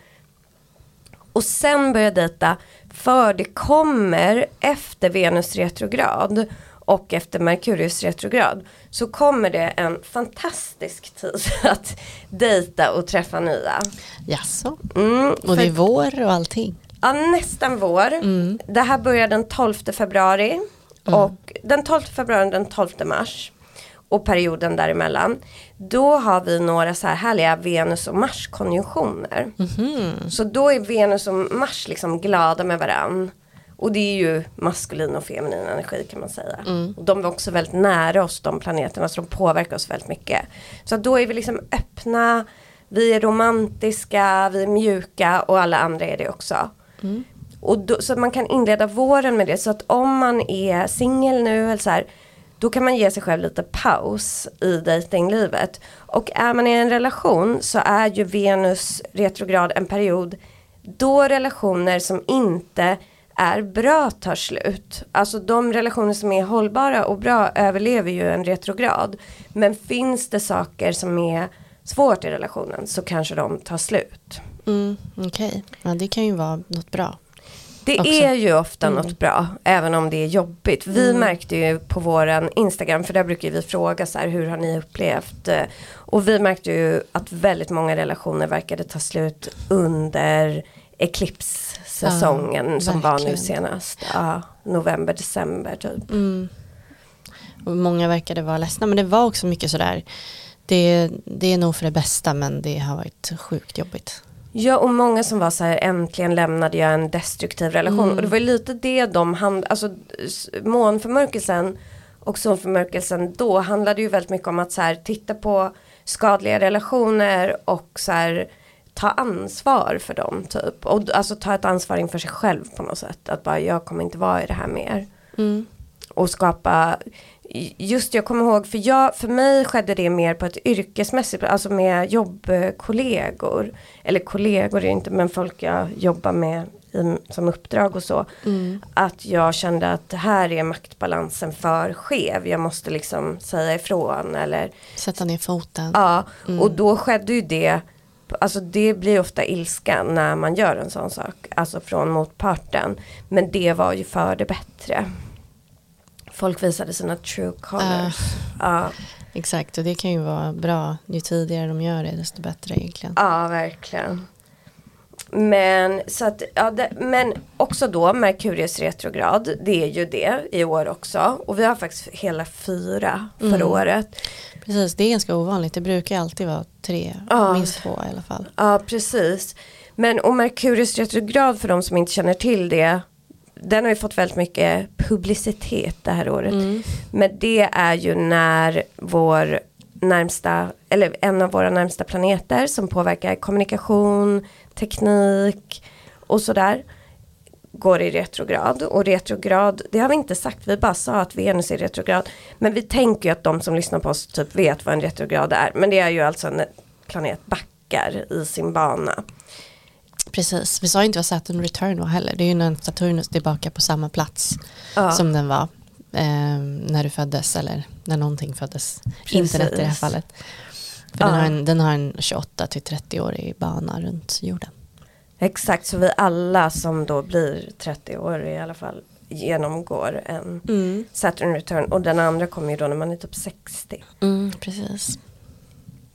och sen börja dejta för det kommer efter Venus retrograd och efter Merkurius retrograd så kommer det en fantastisk tid att dejta och träffa nya. Jaså? Mm, Och det är vår och allting. Ja, nästan vår. Det här börjar den 12 februari och den 12 februari och den 12 mars och perioden däremellan. Då har vi några så här härliga Venus och Mars konjunktioner. Så då är Venus och Mars liksom glada med varann. Och det är ju maskulin och feminin energi kan man säga. Och de är också väldigt nära oss de planeterna så de påverkar oss väldigt mycket. Så då är vi liksom öppna, vi är romantiska, vi är mjuka och alla andra är det också. Och då, så man kan inleda våren med det. Så att om man är singel nu eller så här, då kan man ge sig själv lite paus i dejtinglivet. Och är man i en relation så är ju Venus retrograd en period då relationer som inte är bra tar slut. Alltså de relationer som är hållbara och bra överlever ju en retrograd. Men finns det saker som är svårt i relationen så kanske de tar slut. Mm, Okej, ja, det kan ju vara något bra. Det också. är ju ofta något bra, även om det är jobbigt. Vi Mm. märkte ju på våran Instagram, för där brukar vi fråga så här, hur har ni upplevt? Och vi märkte ju att väldigt många relationer verkade ta slut under eclipse-säsongen Ja, som var nu verkligen. senast. Ja, november, december typ. Mm. Och många verkade vara ledsna, men det var också mycket sådär, det, det är nog för det bästa men det har varit sjukt jobbigt. Ja och många som var så här äntligen lämnade jag en destruktiv relation Mm. och det var lite det de hand, alltså månförmörkelsen och solförmörkelsen då handlade ju väldigt mycket om att så här titta på skadliga relationer och så här ta ansvar för dem typ och alltså ta ett ansvar inför sig själv på något sätt att bara jag kommer inte vara i det här mer Mm. och skapa Just jag kommer ihåg, för, jag, för mig skedde det mer på ett yrkesmässigt, alltså med jobbkollegor. Eller kollegor är det inte, men folk jag jobbar med i, som uppdrag och så. Mm. Att jag kände att det här är maktbalansen för skev, jag måste liksom säga ifrån eller Sätta ner foten. Ja, och då skedde ju det Alltså det blir ofta ilska när man gör en sån sak. Alltså från motparten. Men det var ju för det bättre. Folk visade sina true colors. Ja, Exakt, och det kan ju vara bra. Ju tidigare de gör det, desto bättre egentligen. ja verkligen. Men, så att, ja, det, men också då Merkurius retrograd. Det är ju det i år också. Och vi har faktiskt hela fyra förra Mm. året. Precis, det är ganska ovanligt. Det brukar alltid vara tre, Ja. minst två i alla fall. Ja, precis. Men och Merkurius retrograd för de som inte känner till det. Den har ju fått väldigt mycket publicitet det här året. Mm. Men det är ju när vår närmsta, eller en av våra närmsta planeter som påverkar kommunikation, teknik och sådär går i retrograd. Och retrograd, det har vi inte sagt, vi bara sa att Venus är retrograd. Men vi tänker ju att de som lyssnar på oss typ vet vad en retrograd är. Men det är ju alltså en planet backar i sin bana. Precis, vi sa inte vad Saturn return var heller. Det är ju när Saturnus tillbaka på samma plats Ja. som den var eh, när du föddes eller när någonting föddes. Precis. Internet i det här fallet. För Ja. den, har en, den har en 28 till 30-årig bana runt jorden. Exakt, så vi alla som då blir 30 år i alla fall genomgår en Saturn return och den andra kommer ju då när man är typ 60. Mm, precis.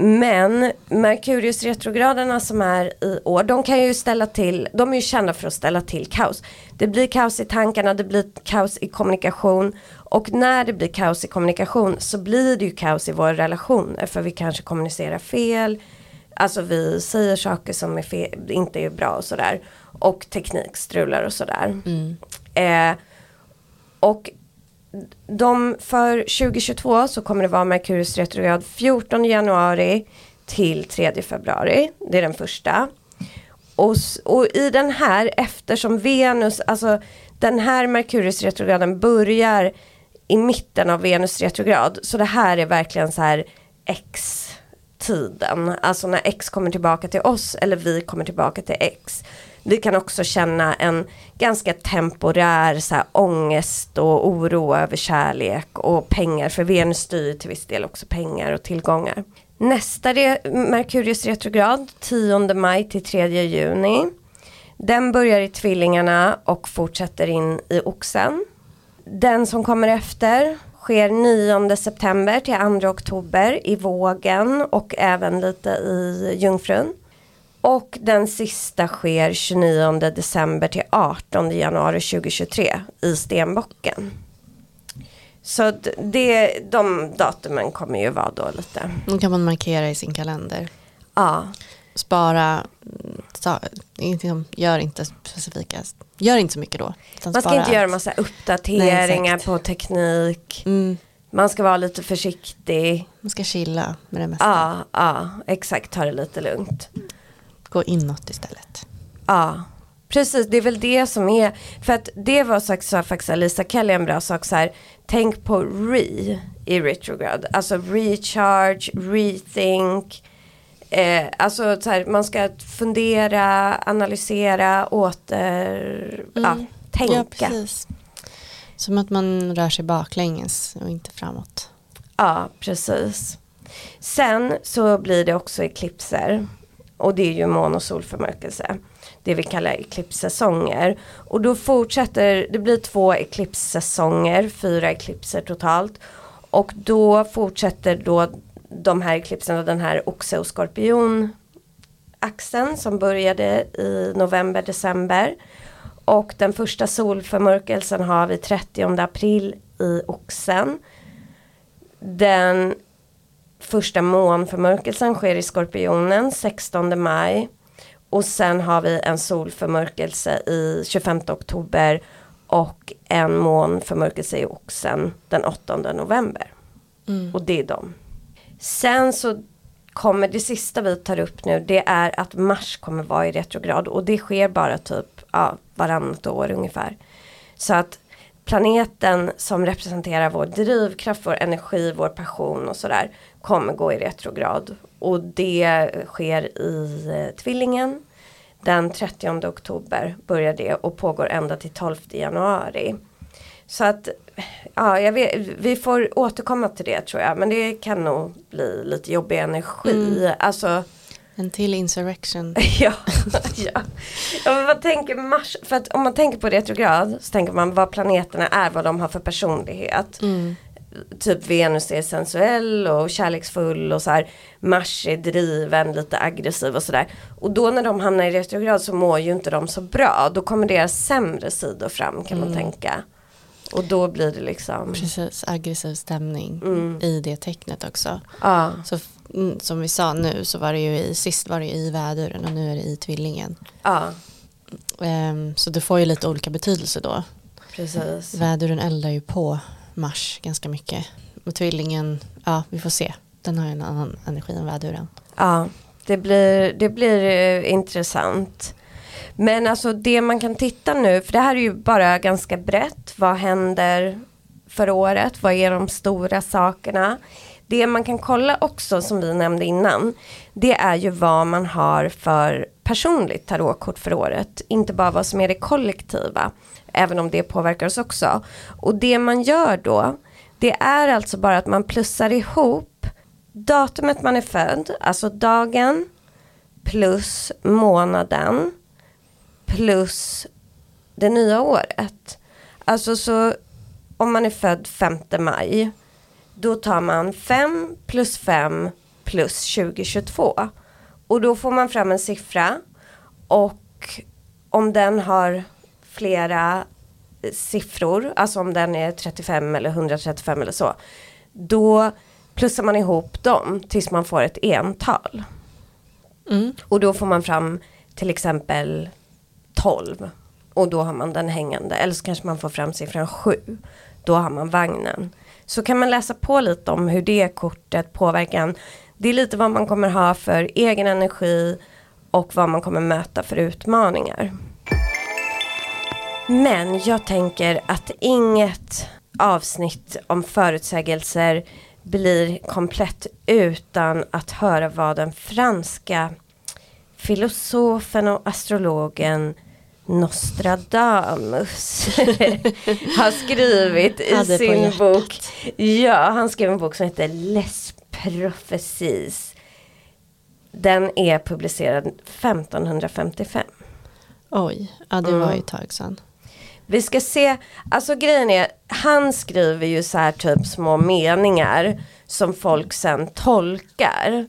Men Merkurius retrograderna som är i år, de kan ju ställa till, de är ju kända för att ställa till kaos. Det blir kaos i tankarna, det blir kaos i kommunikation och när det blir kaos i kommunikation så blir det ju kaos i våra relationer för vi kanske kommunicerar fel, alltså vi säger saker som är fel, inte är bra och sådär och teknik strular och sådär. Mm. Eh, och de för 2022 så kommer det vara Merkurius retrograd 14 januari till 3 februari. Det är den första. Och, och i den här eftersom Venus, alltså den här Merkurius retrograden börjar i mitten av Venus retrograd. Så det här är verkligen så här X-tiden. Alltså när X kommer tillbaka till oss eller vi kommer tillbaka till X. Vi kan också känna en ganska temporär så här, ångest och oro över kärlek och pengar. För Venus styr till viss del också pengar och tillgångar. Nästa re- Merkurius retrograd 10 maj till 3 juni. Den börjar i tvillingarna och fortsätter in i oxen. Den som kommer efter sker 9 september till 2 oktober i vågen och även lite i jungfrun. Och den sista sker 29 december till 18 januari 2023 i stenbocken. Så det, de datumen kommer ju vara då lite, Då kan man markera i sin kalender. ja, Spara, mm, ta, liksom, gör inte specifika, gör inte så mycket då. man ska inte göra massa uppdateringar Nej, på teknik. Mm, Man ska vara lite försiktig. man ska chilla med det mesta. Ja, ja, exakt, ta det lite lugnt. Gå inåt istället. Ja, precis. Det är väl det som är. För att det var så sa faktiskt Lisa Kelly en bra sak så här. Tänk på re i retrograd. Alltså recharge, rethink. Eh, alltså så här, man ska fundera, analysera, åter, ja, tänka. Ja, precis. Som att man rör sig baklänges och inte framåt. Ja, precis. Sen så blir det också eklipser. Och det är ju mån och solförmörkelse. Det vi kallar eklipssäsonger. Och då fortsätter, det blir två eklipssäsonger, fyra eklipser totalt. Och då fortsätter då de här eklipserna, den här oxe och skorpion axeln som började i november, december. Och den första solförmörkelsen har vi 30 april i oxen. Den första månförmörkelsen sker i skorpionen 16 maj. Och sen har vi en solförmörkelse i 25 oktober och en månförmörkelse i oxen den 8 november. Mm. Och det är de. Sen så kommer det sista vi tar upp nu det är att Mars kommer vara i retrograd och det sker bara typ ja, varannat år ungefär. Så att planeten som representerar vår drivkraft, vår energi, vår passion och sådär kommer gå i retrograd. Och det sker i eh, tvillingen. Den 30 oktober börjar det och pågår ända till 12 januari. Så att ja, vet, vi får återkomma till det tror jag. Men det kan nog bli lite jobbig energi. Alltså En till insurrection. ja, ja. ja men vad tänker Mars? För att om man tänker på retrograd så tänker man vad planeterna är, vad de har för personlighet. Mm. Typ Venus är sensuell och kärleksfull och så här. Mars är driven, lite aggressiv och sådär. Och då när de hamnar i retrograd så mår ju inte de så bra. Då kommer deras sämre sidor fram kan man tänka. Och då blir det liksom. Precis, aggressiv stämning Mm. i det tecknet också. Ja, Så mm, som vi sa nu så var det ju i, sist var det i väduren och nu är det i tvillingen. ja, Ehm, så det får ju lite olika betydelse då. precis. Väduren eldar ju på Mars ganska mycket. Och tvillingen, ja vi får se. Den har ju en annan energi än väduren. Ja, det blir, det blir eh, intressant. Men alltså det man kan titta nu, för det här är ju bara ganska brett. Vad händer för året? Vad är de stora sakerna? Det man kan kolla också som vi nämnde innan. Det är ju vad man har för personligt tarotkort för året. Inte bara vad som är det kollektiva. Även om det påverkar oss också. Och det man gör då. Det är alltså bara att man plussar ihop datumet man är född. Alltså dagen. Plus månaden. Plus det nya året. Alltså så om man är född 5 maj. Då tar man 5 plus 5 plus 2022. Och då får man fram en siffra. Och om den har flera siffror, alltså om den är 35 eller 135 eller så. Då plussar man ihop dem tills man får ett ental. Mm. Och då får man fram till exempel 12. Och då har man den hängande. Eller så kanske man får fram siffran 7. Då har man vagnen. Så kan man läsa på lite om hur det kortet påverkar en. Det är lite vad man kommer ha för egen energi och vad man kommer möta för utmaningar. Men jag tänker att inget avsnitt om förutsägelser blir komplett utan att höra vad den franska filosofen och astrologen Nostradamus har skrivit i Hade sin bok. Ja, han skrev en bok som heter Les Prophecies. Den är publicerad 1555. Oj, ja det var ju ett tag sedan. Vi ska se, alltså grejen är, han skriver ju så här typ små meningar som folk sen tolkar.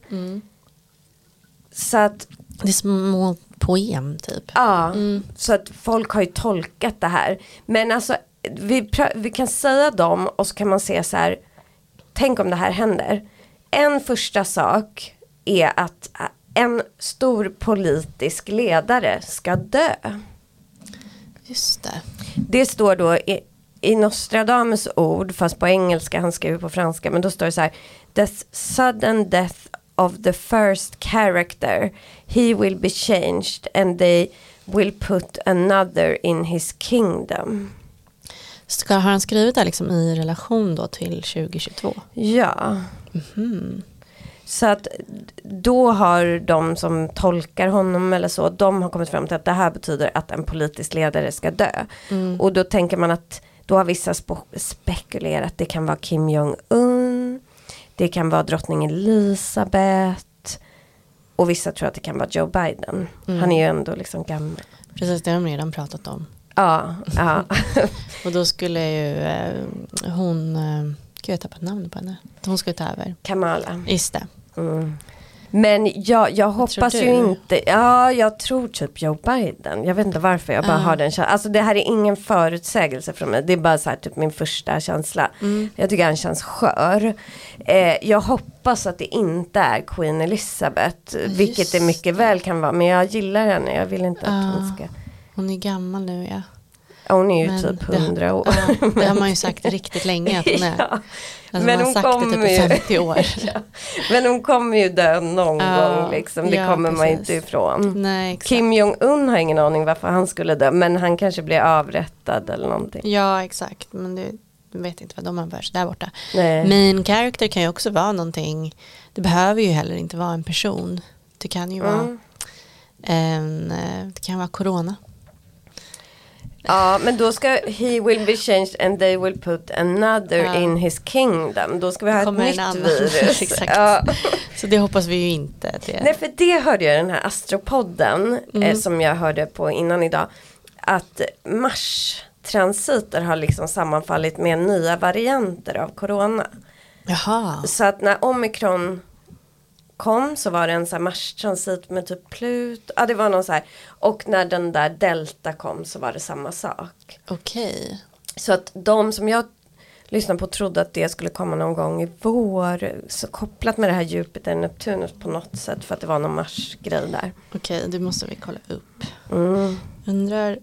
Så att, Det är små poem typ. ja, så att folk har ju tolkat det här. Men alltså, vi, vi kan säga dem och så kan man se så här, tänk om det här händer. En första sak är att en stor politisk ledare ska dö. Just det. Det står då i, i Nostradamus ord, fast på engelska, han skriver på franska, men då står det så här. The sudden death of the first character, he will be changed and they will put another in his kingdom. Ska, har han skrivit det liksom i relation då till 2022? Ja. Mhm. Så att då har de som tolkar honom eller så, de har kommit fram till att det här betyder att en politisk ledare ska dö. Mm. Och då tänker man att då har vissa spekulerat, det kan vara Kim Jong-Un, det kan vara drottning Elizabeth och vissa tror att det kan vara Joe Biden. Mm. Han är ju ändå liksom gammal. Precis, det har de redan pratat om. Ja, ja. Och då skulle ju eh, hon, eh, gud jag har tappat namnet på henne. Hon skulle ta över. Kamala. Just det. Mm. Men jag, jag hoppas ju inte, ja jag tror typ Joe Biden. Jag vet inte varför jag bara Ah. har den känslan. Alltså det här är ingen förutsägelse från mig. Det är bara så här typ min första känsla. Mm. Jag tycker han känns skör. Eh, jag hoppas att det inte är Queen Elizabeth. Vilket det Just mycket väl kan vara. Men jag gillar henne. Jag vill inte att hon ska. Hon är gammal nu ja. Hon är ju Men typ det- 100 år. Ja, det har man ju sagt riktigt länge att hon är. Ja. Alltså Men man hon det kommer typ ju. 50 år. Ja. Men hon kommer ju dö någon Ja, gång liksom. Det ja, kommer man precis. inte ifrån. Nej. Kim Jong-Un har ingen aning varför han skulle dö. Men han kanske blir avrättad eller någonting. Ja, exakt. Men det, du vet inte vad de har för sig där borta. Nej. Main character kan ju också vara någonting. Det behöver ju heller inte vara en person. Det kan ju vara Mm. en, eh, det kan vara corona. Ja men då ska he will be changed and they will put another Ja. in his kingdom. Då ska vi ha Kommer ett nytt virus. Exakt. Ja. Så det hoppas vi ju inte. Det. Nej för det hörde jag i den här astropodden Mm. eh, som jag hörde på innan idag. Att Mars transiter har liksom sammanfallit med nya varianter av corona. Jaha, Så att när omikron kom så var det en så här Mars-transit med typ Plut. Ja det var någon så här. Och när den där Delta kom så var det samma sak. okej. Så att de som jag lyssnade på trodde att det skulle komma någon gång i vår. Så kopplat med det här Jupiter Neptunus på något sätt för att det var någon Mars-grej där. Okej, det måste vi kolla upp. Mm. Undrar,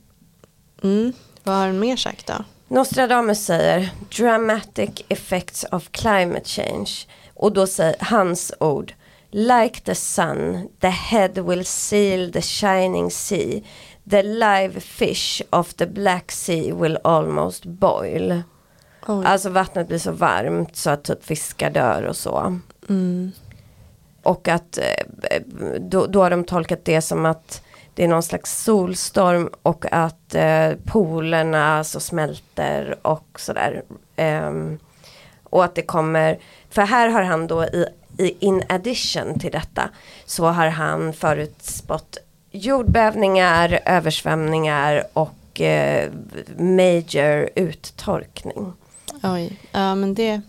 mm, vad har han mer sagt då? Nostradamus säger dramatic effects of climate change. Och då säger hans ord. Like the sun, the head will seal the shining sea. The live fish of the black sea will almost boil. Oj. Alltså vattnet blir så varmt så att typ fiskar dör och så. Mm. Och att eh, då, då har de tolkat det som att det är någon slags solstorm och att eh, polerna så smälter och sådär. Ehm, och att det kommer, för här har han då i in addition till detta så har han förutspått jordbävningar, översvämningar och eh, major uttorkning. Oj, ja men det,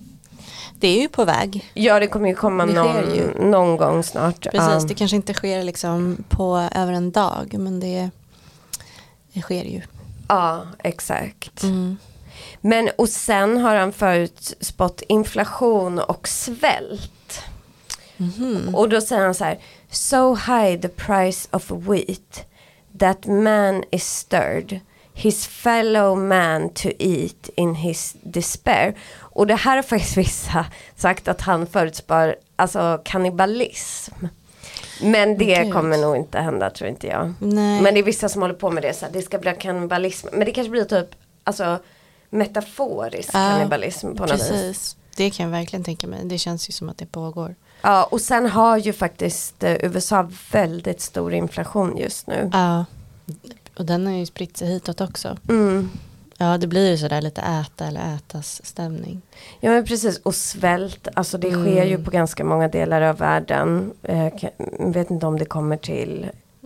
det är ju på väg. Ja det kommer ju komma Det någon, ju. någon gång snart. Precis, Ja. det kanske inte sker liksom på över en dag men det, det sker ju. Ja, exakt. Mm. Men och sen har han förutspått inflation och svält. Mhm. Och då säger han så här. So high the price of wheat that man is stirred. His fellow man to eat in his despair. Och det här har faktiskt vissa sagt att han förutspår alltså kannibalism. Men det Gud. kommer nog inte hända tror inte jag. Nej. Men det är vissa som håller på med det, så här, det ska bli kannibalism. Men det kanske blir typ alltså, metaforisk Ja, kannibalism på något vis. Precis, det kan jag verkligen tänka mig. Det känns ju som att det pågår. Ja, och sen har ju faktiskt eh, USA väldigt stor inflation just nu. Ja, och den har ju spritt sig hitåt också. Mm. Ja, det blir ju sådär lite äta eller ätas stämning. Ja men precis, och svält, alltså det Mm. sker ju på ganska många delar av världen. Eh, kan- vet inte om det kommer till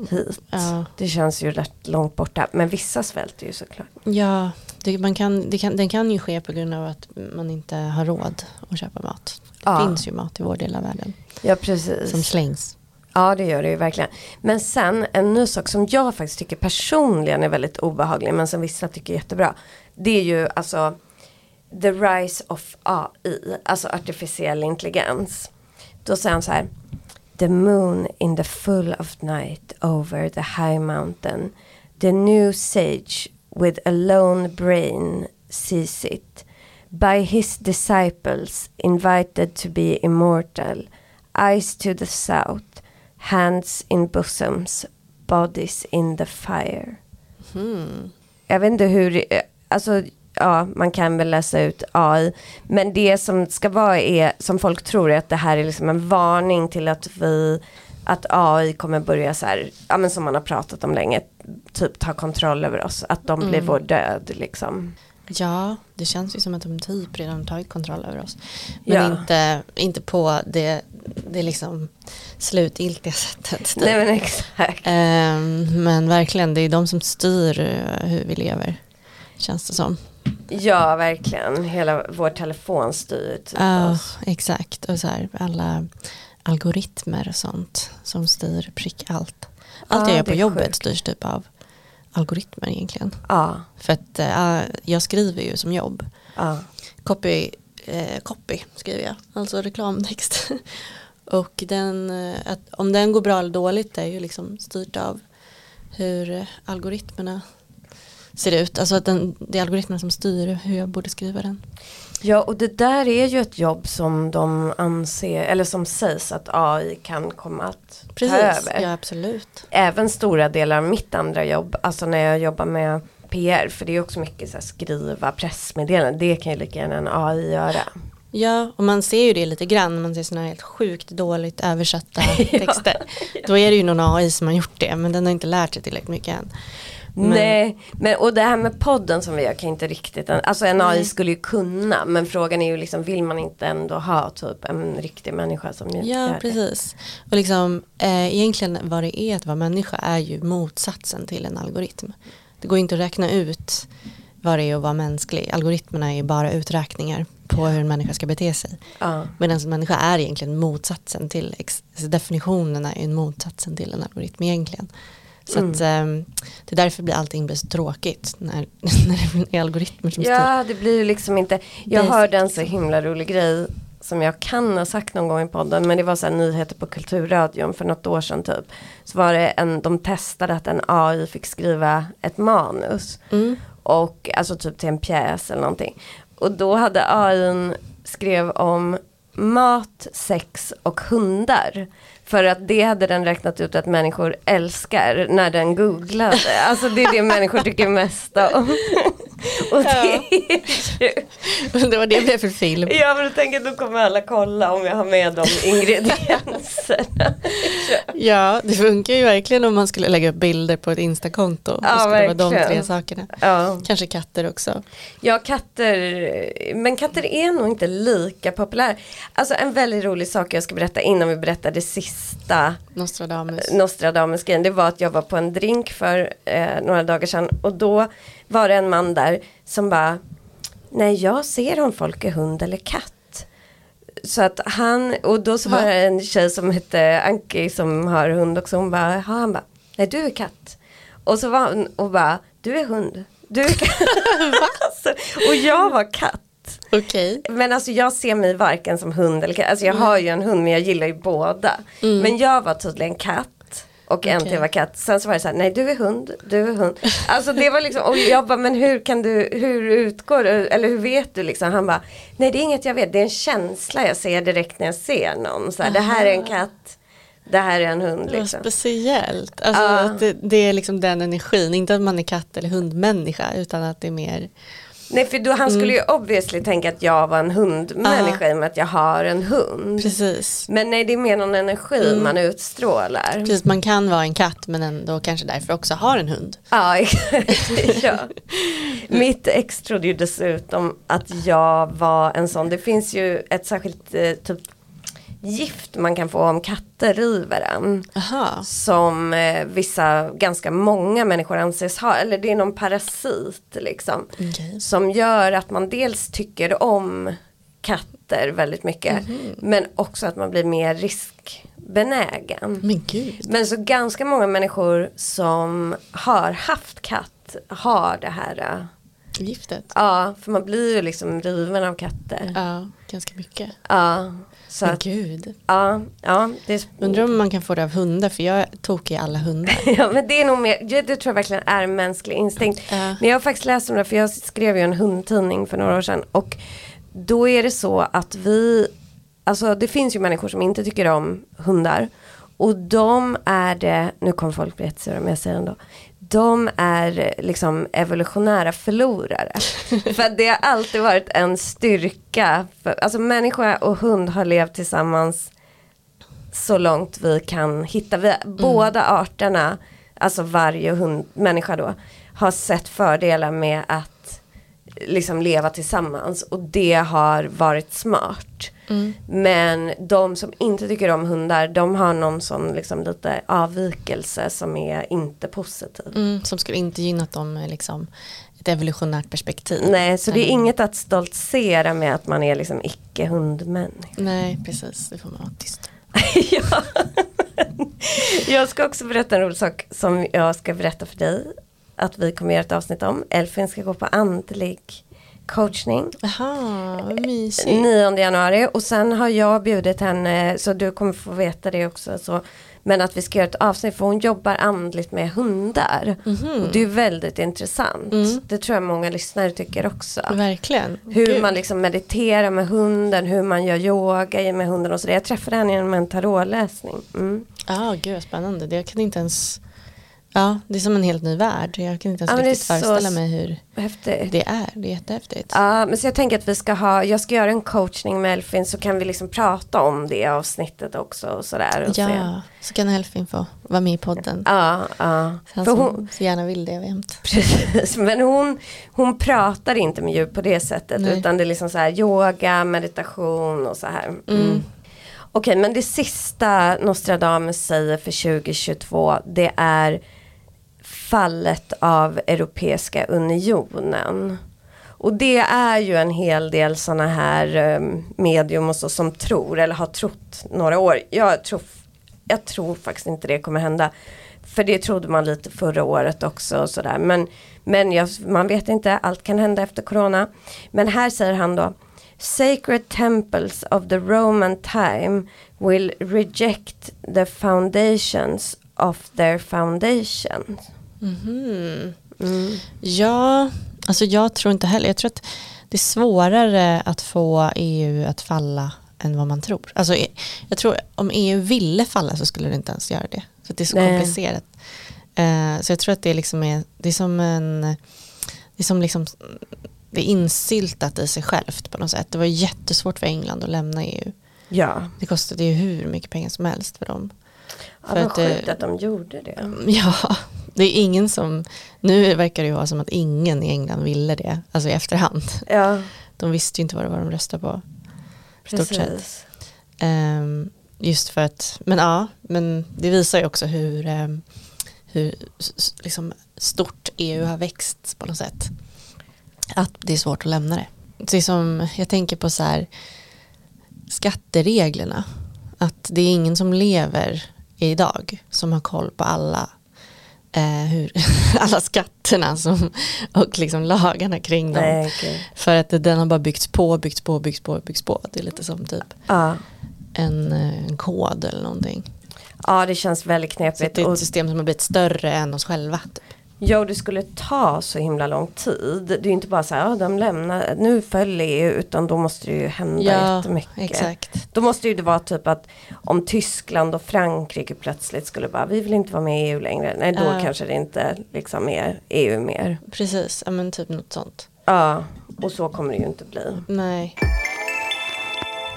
hit. Ja, Det känns ju rätt långt borta, men vissa svälter ju såklart. ja det, man kan, det kan, den kan ju ske på grund av att man inte har råd att köpa mat. Det Ja. finns ju mat i vår del av världen Ja precis. som slängs. Ja det gör det ju verkligen. Men sen en ny sak som jag faktiskt tycker personligen är väldigt obehaglig men som vissa tycker är jättebra. Det är ju alltså the rise of AI, alltså artificiell intelligens. Då säger han så här. The moon in the full of night over the high mountain. The new sage with a lone brain sees it. By his disciples invited to be immortal. Eyes to the south. Hands in bosoms. Bodies in the fire. Hmm. Jag vet inte hur, alltså ja man kan väl läsa ut AI. Men det som ska vara är, som folk tror är att det här är liksom en varning till att vi, att AI kommer börja så här, ja men som man har pratat om länge, typ ta kontroll över oss. Att de blir Mm. vår död liksom. Ja, det känns ju som att de typ redan tagit kontroll över oss. Men Ja. inte, inte på det, det liksom slutgiltiga sättet. typ. Nej men exakt. Ehm, men verkligen, det är de som styr eh, hur vi lever. Känns det som. Ja verkligen, hela vår telefon styr typ Ja, oss. exakt. Och så här, alla algoritmer och sånt som styr prick allt. Allt Ja, jag gör på jobbet sjukt. styrs typ av algoritmer egentligen. Ja, För att eh, jag skriver ju som jobb. ja. Copy, eh, copy skriver jag, alltså reklamtext. och den, eh, att, om den går bra eller dåligt är ju liksom styrt av hur algoritmerna ser ut. Alltså att den, det är algoritmerna som styr hur jag borde skriva den. Ja och det där är ju ett jobb som de anser, eller som sägs att AI kan komma att ta över. ja absolut. Även stora delar av mitt andra jobb, alltså när jag jobbar med PR, för det är också mycket så här skriva pressmeddelanden, det kan ju lika gärna en AI göra. Ja, och man ser ju det lite grann man ser sådana här helt sjukt dåligt översatta texter. Då är det ju någon AI som har gjort det, men den har inte lärt sig tillräckligt mycket än. Men- Nej, men, och det här med podden som vi gör kan inte riktigt, alltså en AI Nej. skulle ju kunna, men frågan är ju liksom, vill man inte ändå ha typ en riktig människa som gör Ja, det? precis. Och liksom, eh, egentligen vad det är att vara människa är ju motsatsen till en algoritm. Det går inte att räkna ut vad det är att vara mänsklig. Algoritmerna är ju bara uträkningar på hur en människa ska bete sig. Ja. Medan en människa är egentligen motsatsen till, alltså definitionerna är ju motsatsen till en algoritm egentligen. Så Mm. att ehm, det är därför blir allting blir så tråkigt när, när det är algoritmer som styr. Ja, det blir liksom inte. Jag Basic, hörde en så liksom. himla rolig grej som jag kan ha sagt någon gång i podden. Men det var så här nyheter på Kulturradion för något år sedan typ. Så var det en, de testade att en AI fick skriva ett manus. Mm. Och alltså typ till en pjäs eller någonting. Och då hade AI skrev om mat, sex och hundar. För att det hade den räknat ut att människor älskar när den googlade. Alltså det är det människor tycker mest om. Och det ju, det var det blev för film. ja men då tänker jag då kommer alla kolla om jag har med de ingredienserna. Ja, det funkar ju verkligen om man skulle lägga upp bilder på ett instakonto. Ja, Då skulle det vara de verkligen. tre sakerna. Ja. Kanske katter också. ja, katter, men katter är nog inte lika populära. Alltså en väldigt rolig sak jag ska berätta innan vi berättar det sista Nostradamus. Nostradamus-grejen, det var att jag var på en drink för eh, några dagar sedan och då var det en man där som bara, nej jag ser om folk är hund eller katt. Så att han, och då så var Va? det en tjej som hette Anki som har hund också, hon bara, "Ja." han bara, nej du är katt. Och så var hon och bara, du är hund, du är katt. och jag var katt. Okej. Men alltså jag ser mig varken som hund eller katt. Alltså Mm. jag har ju en hund men jag gillar ju båda. Men jag var tydligen katt. Och en Okej. till var katt. Sen så var det så här, nej du är hund, du är hund. Alltså det var liksom, och jag bara, men hur kan du, hur utgår du, eller hur vet du liksom? Han bara, nej det är inget jag vet, det är en känsla jag ser direkt när jag ser någon. Så här, det här är en katt, det här är en hund liksom. speciellt. Alltså, Ja. att det, det är liksom den energin, inte att man är katt eller hundmänniska utan att det är mer Nej för då, han skulle ju obviously tänka att jag var en hundmänniska i och med att jag har en hund. Precis. Men nej det är mer någon energi man utstrålar. Precis, man kan vara en katt men ändå kanske därför också har en hund. Ja. Mitt ex trodde ju dessutom att jag var en sån. Det finns ju ett särskilt eh, typ gift man kan få om katter river en. Aha. Som eh, vissa, ganska många människor anses ha. Eller det är någon parasit liksom. Okej. Som gör att man dels tycker om katter väldigt mycket. Men också att man blir mer riskbenägen. Men. Men så ganska många människor som har haft katt har det här. äh, Giftet. Ja, för man blir ju liksom riven av katter. Ja, ganska mycket. Ja, så att, gud. ja, ja, det, Undrar om man kan få det av hundar för jag tog i alla hundar. ja, men det är nog mer, det, det tror jag verkligen är en mänsklig instinkt. Ja. Men jag har faktiskt läst om det, för jag skrev ju en hundtidning för några år sedan. Och då är det så att vi, alltså det finns ju människor som inte tycker om hundar. Och de är det, nu kommer folk bli jättesura men jag säger ändå. De är liksom evolutionära förlorare. för det har alltid varit en styrka. För, alltså människa och hund har levt tillsammans så långt vi kan hitta. Vi, Båda arterna, alltså varje hund, människa då, har sett fördelar med att liksom leva tillsammans och det har varit smart. Men de som inte tycker om hundar, de har någon sån liksom lite avvikelse som är inte positiv. Mm, som skulle inte gynnat dem med liksom ett evolutionärt perspektiv. Nej, så det är Mm. inget att stoltsera med att man är liksom icke hundmänniska. Nej, precis. Det får man vara tyst. ja. Jag ska också berätta en rolig sak som jag ska berätta för dig. Att vi kommer göra ett avsnitt om. Elfin ska gå på andlig coachning. Vad mysigt. 9 januari och sen har jag bjudit henne så du kommer få veta det också. Så, men att vi ska göra ett avsnitt för hon jobbar andligt med hundar. Och det är väldigt intressant. Det tror jag många lyssnare tycker också. Verkligen. Hur Gud. man liksom mediterar med hunden, hur man gör yoga med hunden och så. Jag träffade henne genom en tarotläsning. Mm. Ja, gud vad spännande. Det jag kan inte ens... Ja, det är som en helt ny värld. Jag kan inte ens Ja, riktigt föreställa mig hur Häftigt. det är. Det är jättehäftigt. Ja, men så jag tänker att vi ska ha, jag ska göra en coachning med Elfin så kan vi liksom prata om det avsnittet också och sådär. Och se. Ja, så kan Elfin få vara med i podden. Ja, ja. Han För hon, så gärna vill det jämt. precis, men hon, hon pratar inte med djur på det sättet Nej. utan det är liksom så här yoga, meditation och så här. Mm. Okej, men det sista Nostradamus säger för 2022 det är fallet av Europeiska unionen. Och det är ju en hel del sådana här ehm, medium och så som tror eller har trott några år. Jag tror, jag tror faktiskt inte det kommer hända. För det trodde man lite förra året också och sådär. Men, men jag, man vet inte, allt kan hända efter corona. Men här säger han då Sacred temples of the Roman time will reject the foundations of their foundations. Mhm. Mm. Ja, alltså jag tror inte heller. Jag tror att det är svårare att få EU att falla än vad man tror. Alltså, e- jag tror om EU ville falla så skulle det inte ens göra det. För att det är så Nej. komplicerat. Eh, så jag tror att det liksom är, det är som en det är som liksom det är insyltat i sig självt på något sätt. Det var jättesvårt för England att lämna EU. Ja, Det kostade ju hur mycket pengar som helst för dem. Ja vad att det- sjukt att de gjorde det. Ja, det är ingen som, nu verkar det ju vara som att ingen i England ville det, alltså i efterhand. Ja, De visste ju inte vad det var de röstade på. Stort sett. precis. Ehm, just för att, men ja, men det visar ju också hur, ehm, hur liksom stort EU har växt på något sätt. Att det är svårt att lämna det. Det är som, jag tänker på så här skattereglerna. Att det är ingen som lever idag som har koll på alla eh, hur, alla skatterna som, och liksom lagarna kring dem. Nej, gud. För att den har bara byggts på, byggts på, byggts på, byggts på. Det är lite som typ Ja. en, eh, en kod eller någonting. ja, det känns väldigt Så knepigt. det är ett system som har blivit större än oss själva. Typ. Jo, det skulle ta så himla lång tid. Det är ju inte bara så här, ja, de lämnar, nu följer EU, utan då måste det ju hända jättemycket. exakt. Då måste ju det vara typ att om Tyskland och Frankrike plötsligt skulle bara, vi vill inte vara med i EU längre. Nej, då Ja. kanske det inte liksom är EU mer. Precis, ja men typ något sånt. Ja, och så kommer det ju inte bli. Nej.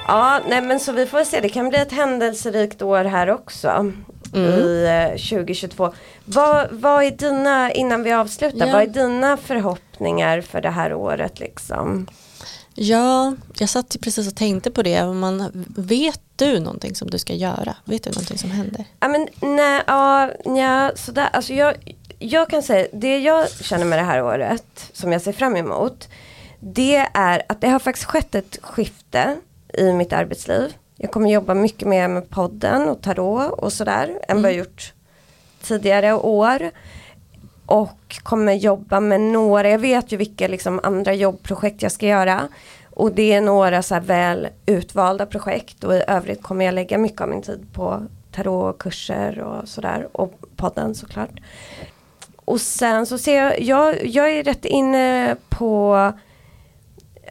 Ja, nej men så vi får se, det kan bli ett händelserikt år här också. Mm. I eh, 2022. Vad, vad är dina, innan vi avslutar, Ja. vad är dina förhoppningar för det här året liksom? Ja, jag satt precis och tänkte på det. Man, vet du någonting som du ska göra? Vet du någonting som händer? Ja men nej, ja, ja sådär, alltså jag, jag kan säga, det jag känner med det här året, som jag ser fram emot, det är att det har faktiskt skett ett skifte i mitt arbetsliv. Jag kommer jobba mycket mer med podden och tarot och sådär, än vad jag gjort tidigare år. Och kommer jobba med några, jag vet ju vilka liksom andra jobbprojekt jag ska göra. Och det är några så väl utvalda projekt och i övrigt kommer jag lägga mycket av min tid på tarotkurser och sådär och podden såklart. Och sen så ser jag, jag, jag är rätt inne på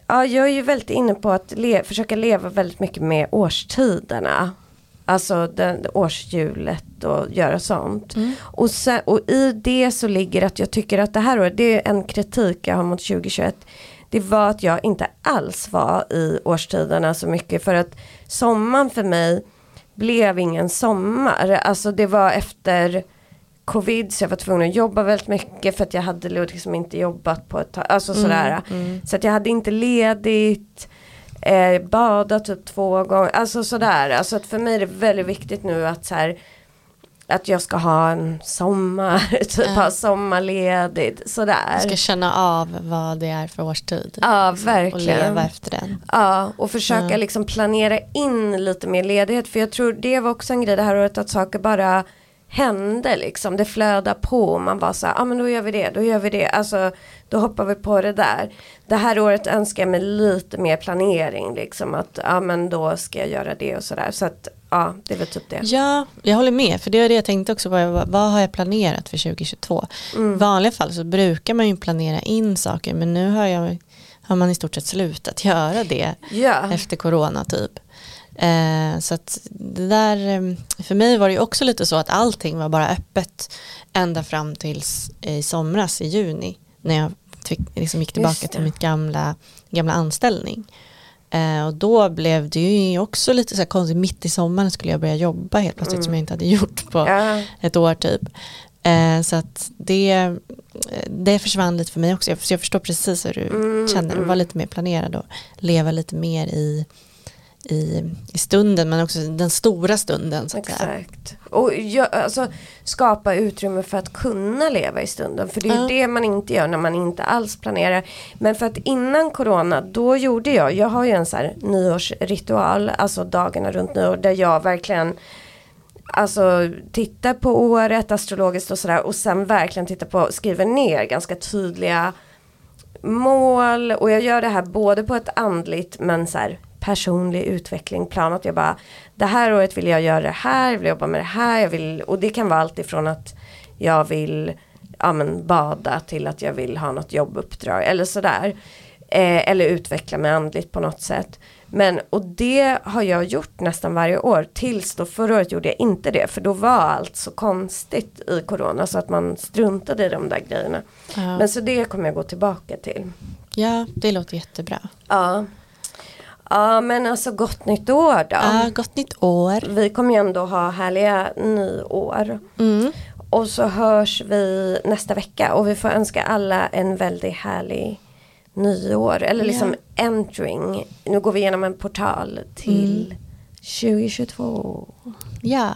Ja, jag är ju väldigt inne på att le, försöka leva väldigt mycket med årstiderna. Alltså den, årshjulet och göra sånt. Och, sen, och i det så ligger att jag tycker att det här året, det är en kritik jag har mot 2021. Det var att jag inte alls var i årstiderna så mycket för att sommaren för mig blev ingen sommar. Alltså det var efter covid så jag var tvungen att jobba väldigt mycket för att jag hade liksom inte jobbat på ett tag. Alltså sådär. Så att jag hade inte ledigt. Eh, bada typ två gånger. Alltså sådär. Alltså att för mig är det väldigt viktigt nu att så här, att jag ska ha en sommar, typ Ja. ha sommarledigt, sådär. Du ska känna av vad det är för årstid. Ja, Och verkligen. leva efter den. Ja, och försöka Ja. liksom planera in lite mer ledighet. För jag tror det var också en grej det här året att saker bara hände liksom. Det flödar på och man bara så här, ja ah, men då gör vi det, då gör vi det. Alltså då hoppar vi på det där. Det här året önskar jag mig lite mer planering liksom. Att ja ah, men då ska jag göra det och sådär. Så att ja, det är väl typ det. Ja, jag håller med. För det är det jag tänkte också. Vad, vad har jag planerat för 2022? Mm. I vanliga fall så brukar man ju planera in saker. Men nu har, jag, har man i stort sett slutat göra det. Ja, efter corona typ. Eh, så att det där, eh, för mig var det ju också lite så att allting var bara öppet ända fram tills i somras i juni när jag fick, liksom gick tillbaka till mitt gamla, gamla anställning. Eh, och då blev det ju också lite så konstigt, mitt i sommaren skulle jag börja jobba helt plötsligt som jag inte hade gjort på ja, ett år typ. Eh, så att det, det försvann lite för mig också. Så jag förstår precis hur du Mm, känner. mm. Vara lite mer planerad och leva lite mer i, i, i stunden men också den stora stunden. Så. Exakt. Och jag, alltså, skapa utrymme för att kunna leva i stunden. För det är ju Ja. det man inte gör när man inte alls planerar. Men för att innan corona, då gjorde jag, jag har ju en så här nyårsritual, alltså dagarna runt nyår, där jag verkligen Alltså tittar på året astrologiskt och sådär och sen verkligen tittar på, skriver ner ganska tydliga mål och jag gör det här både på ett andligt men så här personlig utveckling plan att jag bara det här året vill jag göra det här, jag vill jobba med det här, jag vill och det kan vara allt ifrån att jag vill ja, men, bada till att jag vill ha något jobbuppdrag eller sådär. Eh, eller utveckla mig andligt på något sätt. Men och det har jag gjort nästan varje år tills då förra året gjorde jag inte det för då var allt så konstigt i corona så att man struntade i de där grejerna. Ja. Men så det kommer jag gå tillbaka till. ja, det låter jättebra. Ja. Ja men alltså gott nytt år då. Ja, gott nytt år. Vi kommer ju ändå ha härliga nyår. Mm. Och så hörs vi nästa vecka och vi får önska alla en väldigt härlig nyår. Eller liksom entering. Nu går vi igenom en portal till 2022. Ja,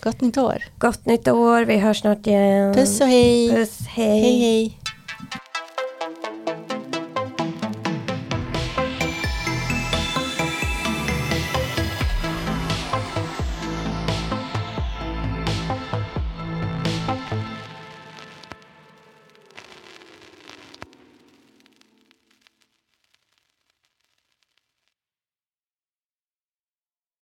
gott nytt år. Gott nytt år, vi hörs snart igen. Puss och hej. Puss, hej. Hej hej.